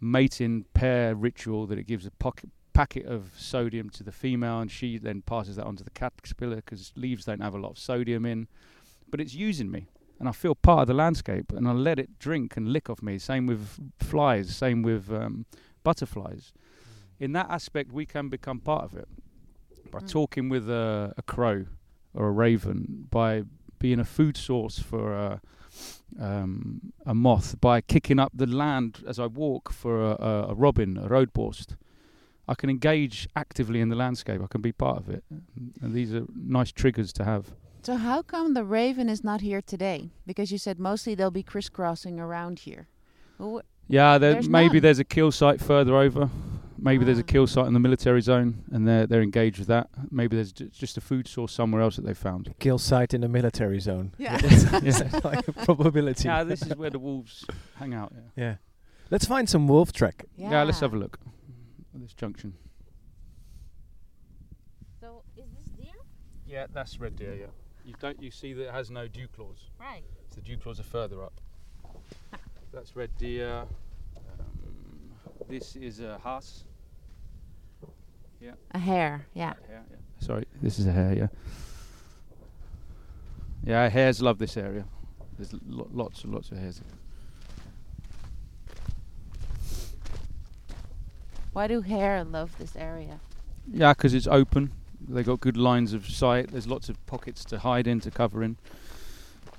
mating pair ritual that it gives a pocket, packet of sodium to the female and she then passes that on to the caterpillar because leaves don't have a lot of sodium in. But it's using me and I feel part of the landscape and I let it drink and lick off me. Same with flies, same with um, butterflies. In that aspect, we can become part of it by Mm. talking with a, a crow or a raven, by being a food source for a, um, a moth, by kicking up the land as I walk for a, a, a robin, a roodborst. I can engage actively in the landscape. I can be part of it, and these are nice triggers to have. So how come the raven is not here today? Because you said mostly they'll be crisscrossing around here. Well, Yeah, there, There's maybe none. there's a kill site further over. Maybe there's a Ah. kill site in the military zone, and they're they're engaged with that. Maybe there's ju- just a food source somewhere else that they found. Kill site in the military zone. Yeah. That's like a probability. Yeah, this is where the wolves hang out. Yeah. Yeah. Let's find some wolf track. Yeah, let's have a look at this junction. So is this deer? Yeah, that's red deer. Yeah, you don't you see that it has no dew claws? Right. So the dew claws are further up. That's red deer. This is a haas. Yeah. A hare. Yeah. Hare, yeah. Sorry, this is a hare. Yeah. Yeah, hares love this area. There's lo- lots and lots of hares. Why do hare love this area? Yeah, 'cause it's open. They got good lines of sight. There's lots of pockets to hide in, to cover in.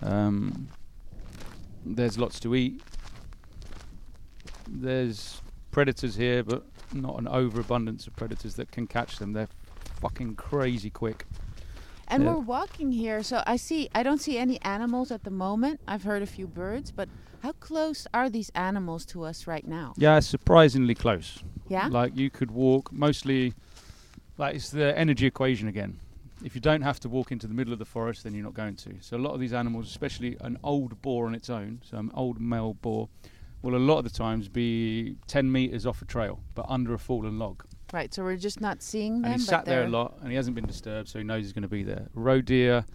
Um, there's lots to eat. There's predators here, but not an overabundance of predators that can catch them. They're fucking crazy quick. And Yeah. we're walking here, so I see. I don't see any animals at the moment. I've heard a few birds, but how close are these animals to us right now? Yeah, surprisingly close. Yeah. Like you could walk mostly, like it's the energy equation again. If you don't have to walk into the middle of the forest, then you're not going to. So a lot of these animals, especially an old boar on its own, so an old male boar, will a lot of the times be 10 meters off a trail, but under a fallen log. Right. So we're just not seeing them. and he sat there a lot, and he hasn't been disturbed, so he knows he's going to be there. Roe deer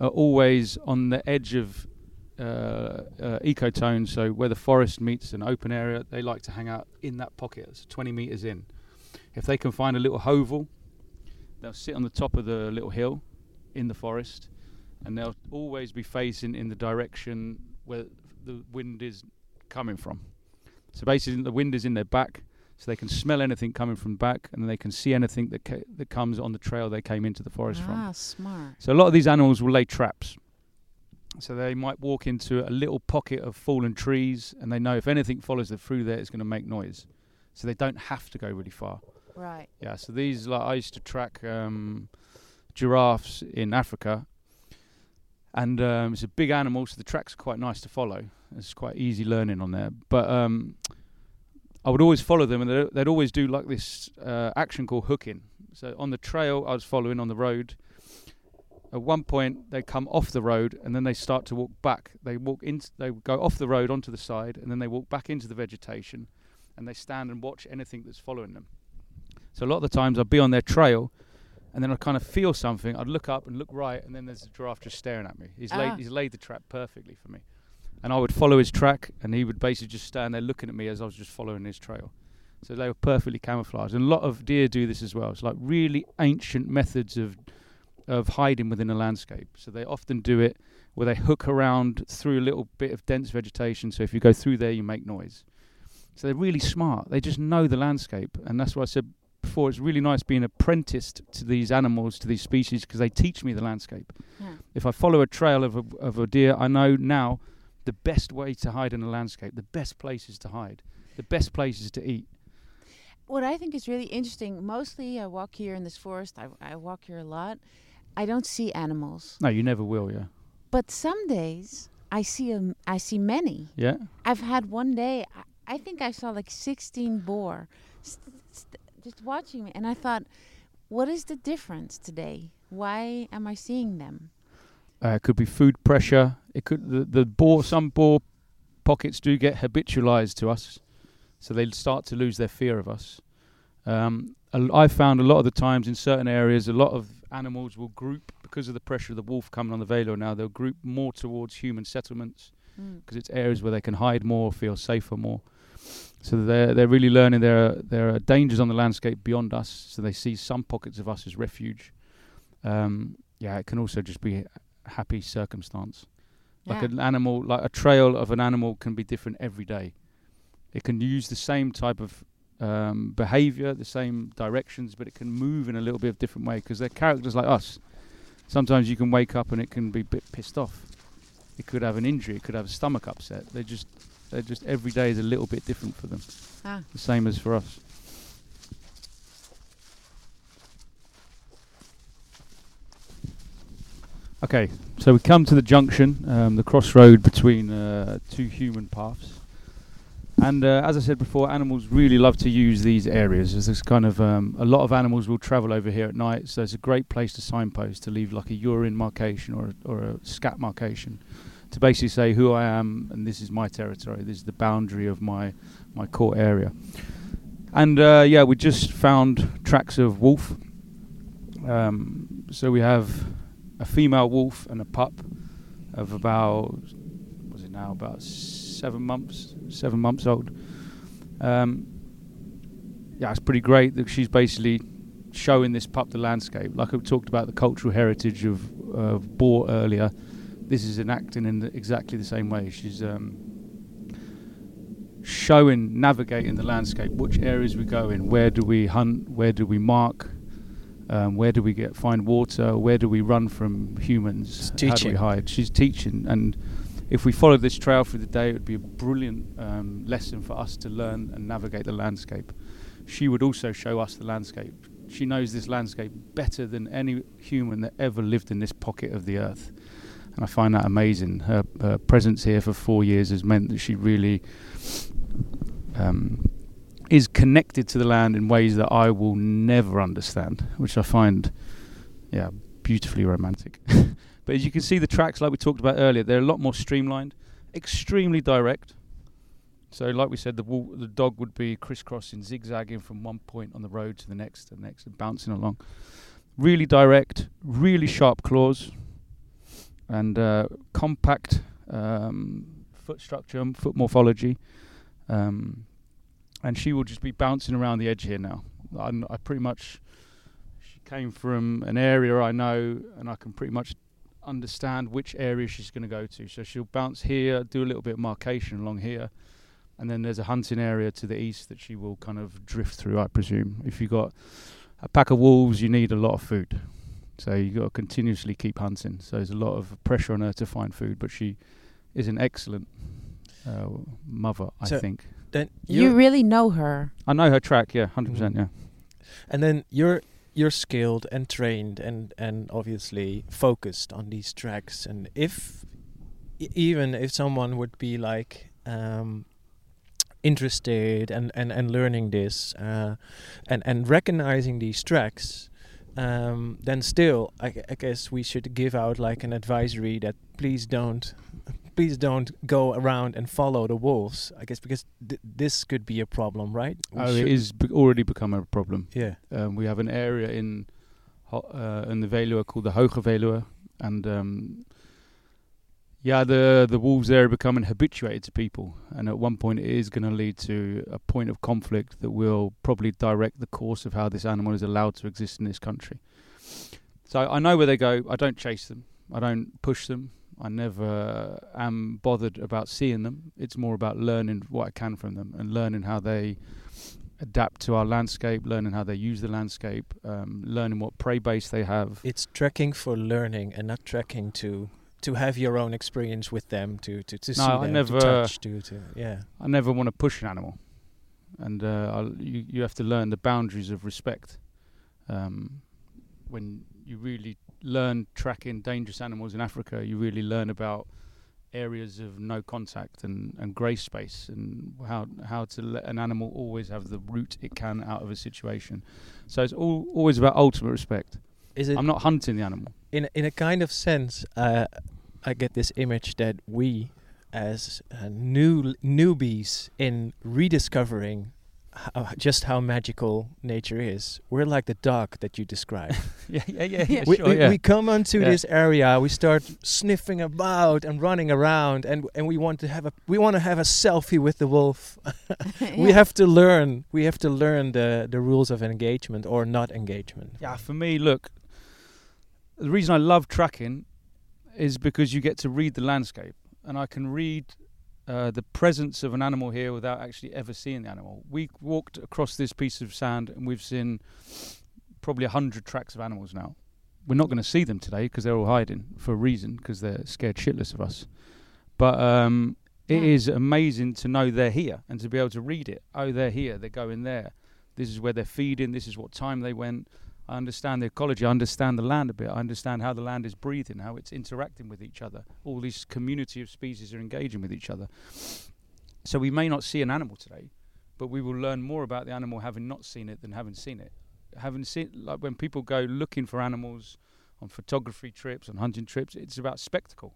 are always on the edge of uh, uh, ecotone, so where the forest meets an open area, they like to hang out in that pocket, it's 20 meters in. If they can find a little hovel, they'll sit on the top of the little hill in the forest, and they'll always be facing in the direction where the wind is coming from. So basically, the wind is in their back, so they can smell anything coming from back, and they can see anything that ca- that comes on the trail they came into the forest from. Ah, smart. So a lot of these animals will lay traps. So they might walk into a little pocket of fallen trees, and they know if anything follows them through there, it's going to make noise. So they don't have to go really far. Right. Yeah. So these, like, I used to track um, giraffes in Africa, and um, it's a big animal, so the tracks are quite nice to follow. It's quite easy learning on there. But um, I would always follow them, and they'd, they'd always do like this uh, action called hooking. So on the trail I was following on the road, at one point they come off the road and then they start to walk back. They walk in, they go off the road onto the side, and then they walk back into the vegetation, and they stand and watch anything that's following them. So a lot of the times I'd be on their trail, and then I'd kind of feel something. I'd look up and look right, and then there's a giraffe just staring at me. He's Ah. laid he's laid the trap perfectly for me, and I would follow his track, and he would basically just stand there looking at me as I was just following his trail. So they were perfectly camouflaged, and a lot of deer do this as well. It's like really ancient methods of of hiding within a landscape. So they often do it where they hook around through a little bit of dense vegetation. So if you go through there, you make noise. So they're really smart. They just know the landscape, and that's why I said before. It's really nice being apprenticed to these animals, to these species, because they teach me the landscape. Yeah. If I follow a trail of a, of a deer, I know now the best way to hide in a landscape, the best places to hide, the best places to eat. What I think is really interesting, mostly I walk here in this forest, I, I walk here a lot. I don't see animals. No, you never will, yeah. But some days I see um, I see many. Yeah. I've had one day, I, I think I saw like 16 boar st- st- just watching me. And I thought, what is the difference today? Why am I seeing them? Uh, it could be food pressure. It could the, the boar. Some boar pockets do get habitualized to us, so they start to lose their fear of us. Um, I've found a lot of the times in certain areas, a lot of animals will group because of the pressure of the wolf coming on the Veluwe now. They'll group more towards human settlements Mm. because it's areas where they can hide more, feel safer more. So they're they're really learning there are there are dangers on the landscape beyond us. So they see some pockets of us as refuge. Um, yeah, it can also just be a happy circumstance. Like Yeah. an animal, like a trail of an animal can be different every day. It can use the same type of um, behavior, the same directions, but it can move in a little bit of different way because they're characters like us. Sometimes you can wake up and it can be a bit pissed off. It could have an injury. It could have a stomach upset. They just, they just every day is a little bit different for them. Ah. The same as for us. Okay, so we come to the junction, um, the crossroad between uh, two human paths. And uh, as I said before, animals really love to use these areas. There's this kind of um, a lot of animals will travel over here at night, so it's a great place to signpost to leave like a urine markation or a, or a scat marcation to basically say who I am and this is my territory. This is the boundary of my my core area. And uh, yeah, we just found tracks of wolf. Um, so we have a female wolf and a pup of about was it now about seven months, seven months old. Um, yeah, it's pretty great that she's basically showing this pup the landscape. Like I talked about the cultural heritage of uh, boar earlier. This is enacting in the, exactly the same way. She's um, showing, navigating the landscape. Which areas we go in? Where do we hunt? Where do we mark? Um, where do we get find water? Where do we run from humans? How do we hide? She's teaching, and if we followed this trail through the day, it would be a brilliant um, lesson for us to learn and navigate the landscape. She would also show us the landscape. She knows this landscape better than any human that ever lived in this pocket of the earth. And I find that amazing. Her, her presence here for four years has meant that she really um, is connected to the land in ways that I will never understand, which I find, yeah, beautifully romantic. but as you can see, the tracks, like we talked about earlier, they're a lot more streamlined, extremely direct. So, like we said, the wall, the dog would be crisscrossing, zigzagging from one point on the road to the next, to the next, and bouncing along. Really direct, really sharp claws, and uh, compact um, foot structure, foot morphology. Um, and she will just be bouncing around the edge here now. I, kn- I pretty much, she came from an area I know, and I can pretty much understand which area she's going to go to. So she'll bounce here, do a little bit of marcation along here, and then there's a hunting area to the east that she will kind of drift through, I presume. If you've got a pack of wolves, you need a lot of food. So you got to continuously keep hunting. So there's a lot of pressure on her to find food, but she is an excellent uh, mother, I So think. Then You really know her. I know her track, yeah, 100%, Mhm. yeah. and then you're you're skilled and trained and and obviously focused on these tracks. And if even if someone would be like um, interested and, and, and learning this uh, and and recognizing these tracks, um, then still I, I guess we should give out like an advisory that please don't please don't go around and follow the wolves. I guess because th- this could be a problem, right? We Oh, it is be- already become a problem. Yeah. Um, we have an area in uh, in the Veluwe called the Hoge Veluwe, and um, yeah, the the wolves there are becoming habituated to people, and at one point it is going to lead to a point of conflict that will probably direct the course of how this animal is allowed to exist in this country. So I know where they go. I don't chase them. I don't push them. I never am bothered about seeing them. It's more about learning what I can from them and learning how they adapt to our landscape, learning how they use the landscape, um, learning what prey base they have. it's tracking for learning and not tracking to to have your own experience with them to to, to No, see I them never- to touch to to yeah I never want to push an animal, and uh, you you have to learn the boundaries of respect. Um, when you really learn tracking dangerous animals in Africa, you really learn about areas of no contact and, and grey space and how how to let an animal always have the route it can out of a situation. So it's all always about ultimate respect. Is it I'm not hunting the animal. in a- in a kind of sense uh, I get this image that we as uh, new newbies in rediscovering how, just how magical nature is we're like the dog that you described yeah, yeah, yeah, Yeah. we, sure, we, yeah. we come onto Yeah. this area we start sniffing about and running around and and we want to have a we want to have a selfie with the wolf we Yeah. have to learn we have to learn the the rules of engagement or not engagement Yeah, for me, look, the reason I love tracking is because you get to read the landscape, and I can read uh, the presence of an animal here without actually ever seeing the animal. We walked across this piece of sand, and we've seen probably a hundred tracks of animals now. We're not going to see them today because they're all hiding for a reason because they're scared shitless of us. But um, it is amazing to know they're here and to be able to read it. Oh, they're here. They're going there. This is where they're feeding. This is what time they went. I understand the ecology. I understand the land a bit. I understand how the land is breathing, how it's interacting with each other. All these community of species are engaging with each other. So we may not see an animal today, but we will learn more about the animal having not seen it than having seen it. Having seen, like when people go looking for animals on photography trips, on hunting trips, it's about spectacle.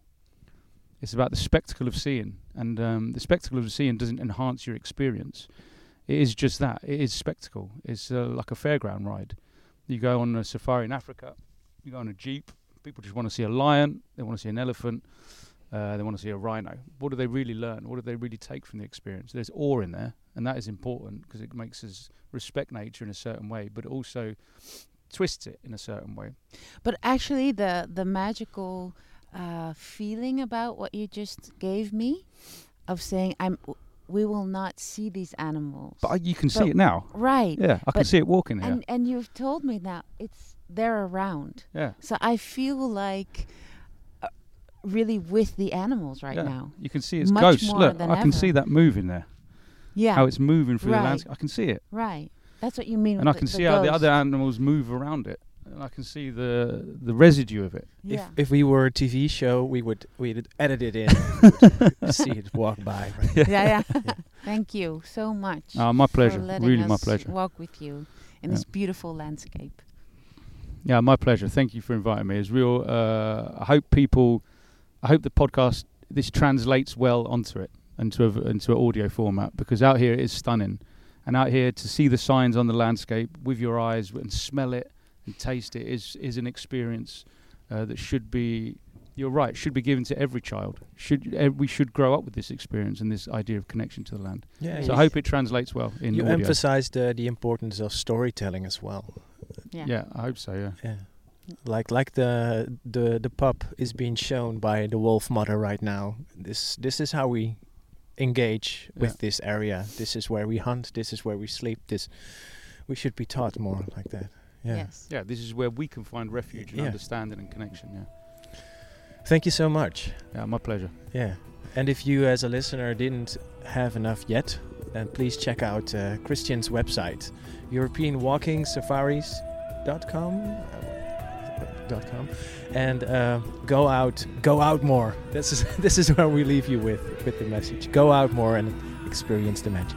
It's about the spectacle of seeing, and um, the spectacle of seeing doesn't enhance your experience. It is just that. It is spectacle. It's uh, like a fairground ride. You go on a safari in Africa, you go on a jeep. People just want to see a lion. They want to see an elephant. Uh, they want to see a rhino. What do they really learn? What do they really take from the experience? There's awe in there, and that is important because it makes us respect nature in a certain way, but also twists it in a certain way. But actually, the the magical uh, feeling about what you just gave me, of saying I'm, we will not see these animals. But you can see it now. right. Yeah, I can see it walking here. And and you've told me now it's they're around. yeah. So I feel like uh, really with the animals right yeah. now. You can see its Much ghost. Look, than I can see that moving there. Yeah. How it's moving through Right. the landscape. I can see it. right. That's what you mean. and I can the, see how the other animals move around it. And I can see the the residue of it. if Yeah. if we were a TV show we would we'd edit it in see it walk by right? yeah, yeah. Thank you so much. Uh, my pleasure. letting Really, my pleasure. Walk with you in Yeah. this beautiful landscape. Yeah, my pleasure. Thank you for inviting me. It's real. Uh, I hope people, I hope the podcast this translates well onto it into a, into an audio format because out here it is stunning, and out here to see the signs on the landscape with your eyes and smell it and taste it is is an experience uh, that should be. You're right. Should be given to every child. Should eh, we should grow up with this experience and this idea of connection to the land. yeah So I hope it translates well in you audio. emphasized uh, the importance of storytelling as well Yeah. yeah, I hope so. Yeah. yeah like like the the the pup is being shown by the wolf mother right now this this is how we engage with Yeah. this area this is where we hunt this is where we sleep this we should be taught more like that Yeah. Yes. Yeah, this is where we can find refuge and Yeah. understanding and connection. Yeah. Thank you so much. Yeah, my pleasure. Yeah. And if you, as a listener, didn't have enough yet, then please check out uh, Kristian's website, EuropeanWalkingSafaris.com. uh, Dot com, and uh, go out, go out more. This is this is where we leave you with with the message. Go out more and experience the magic.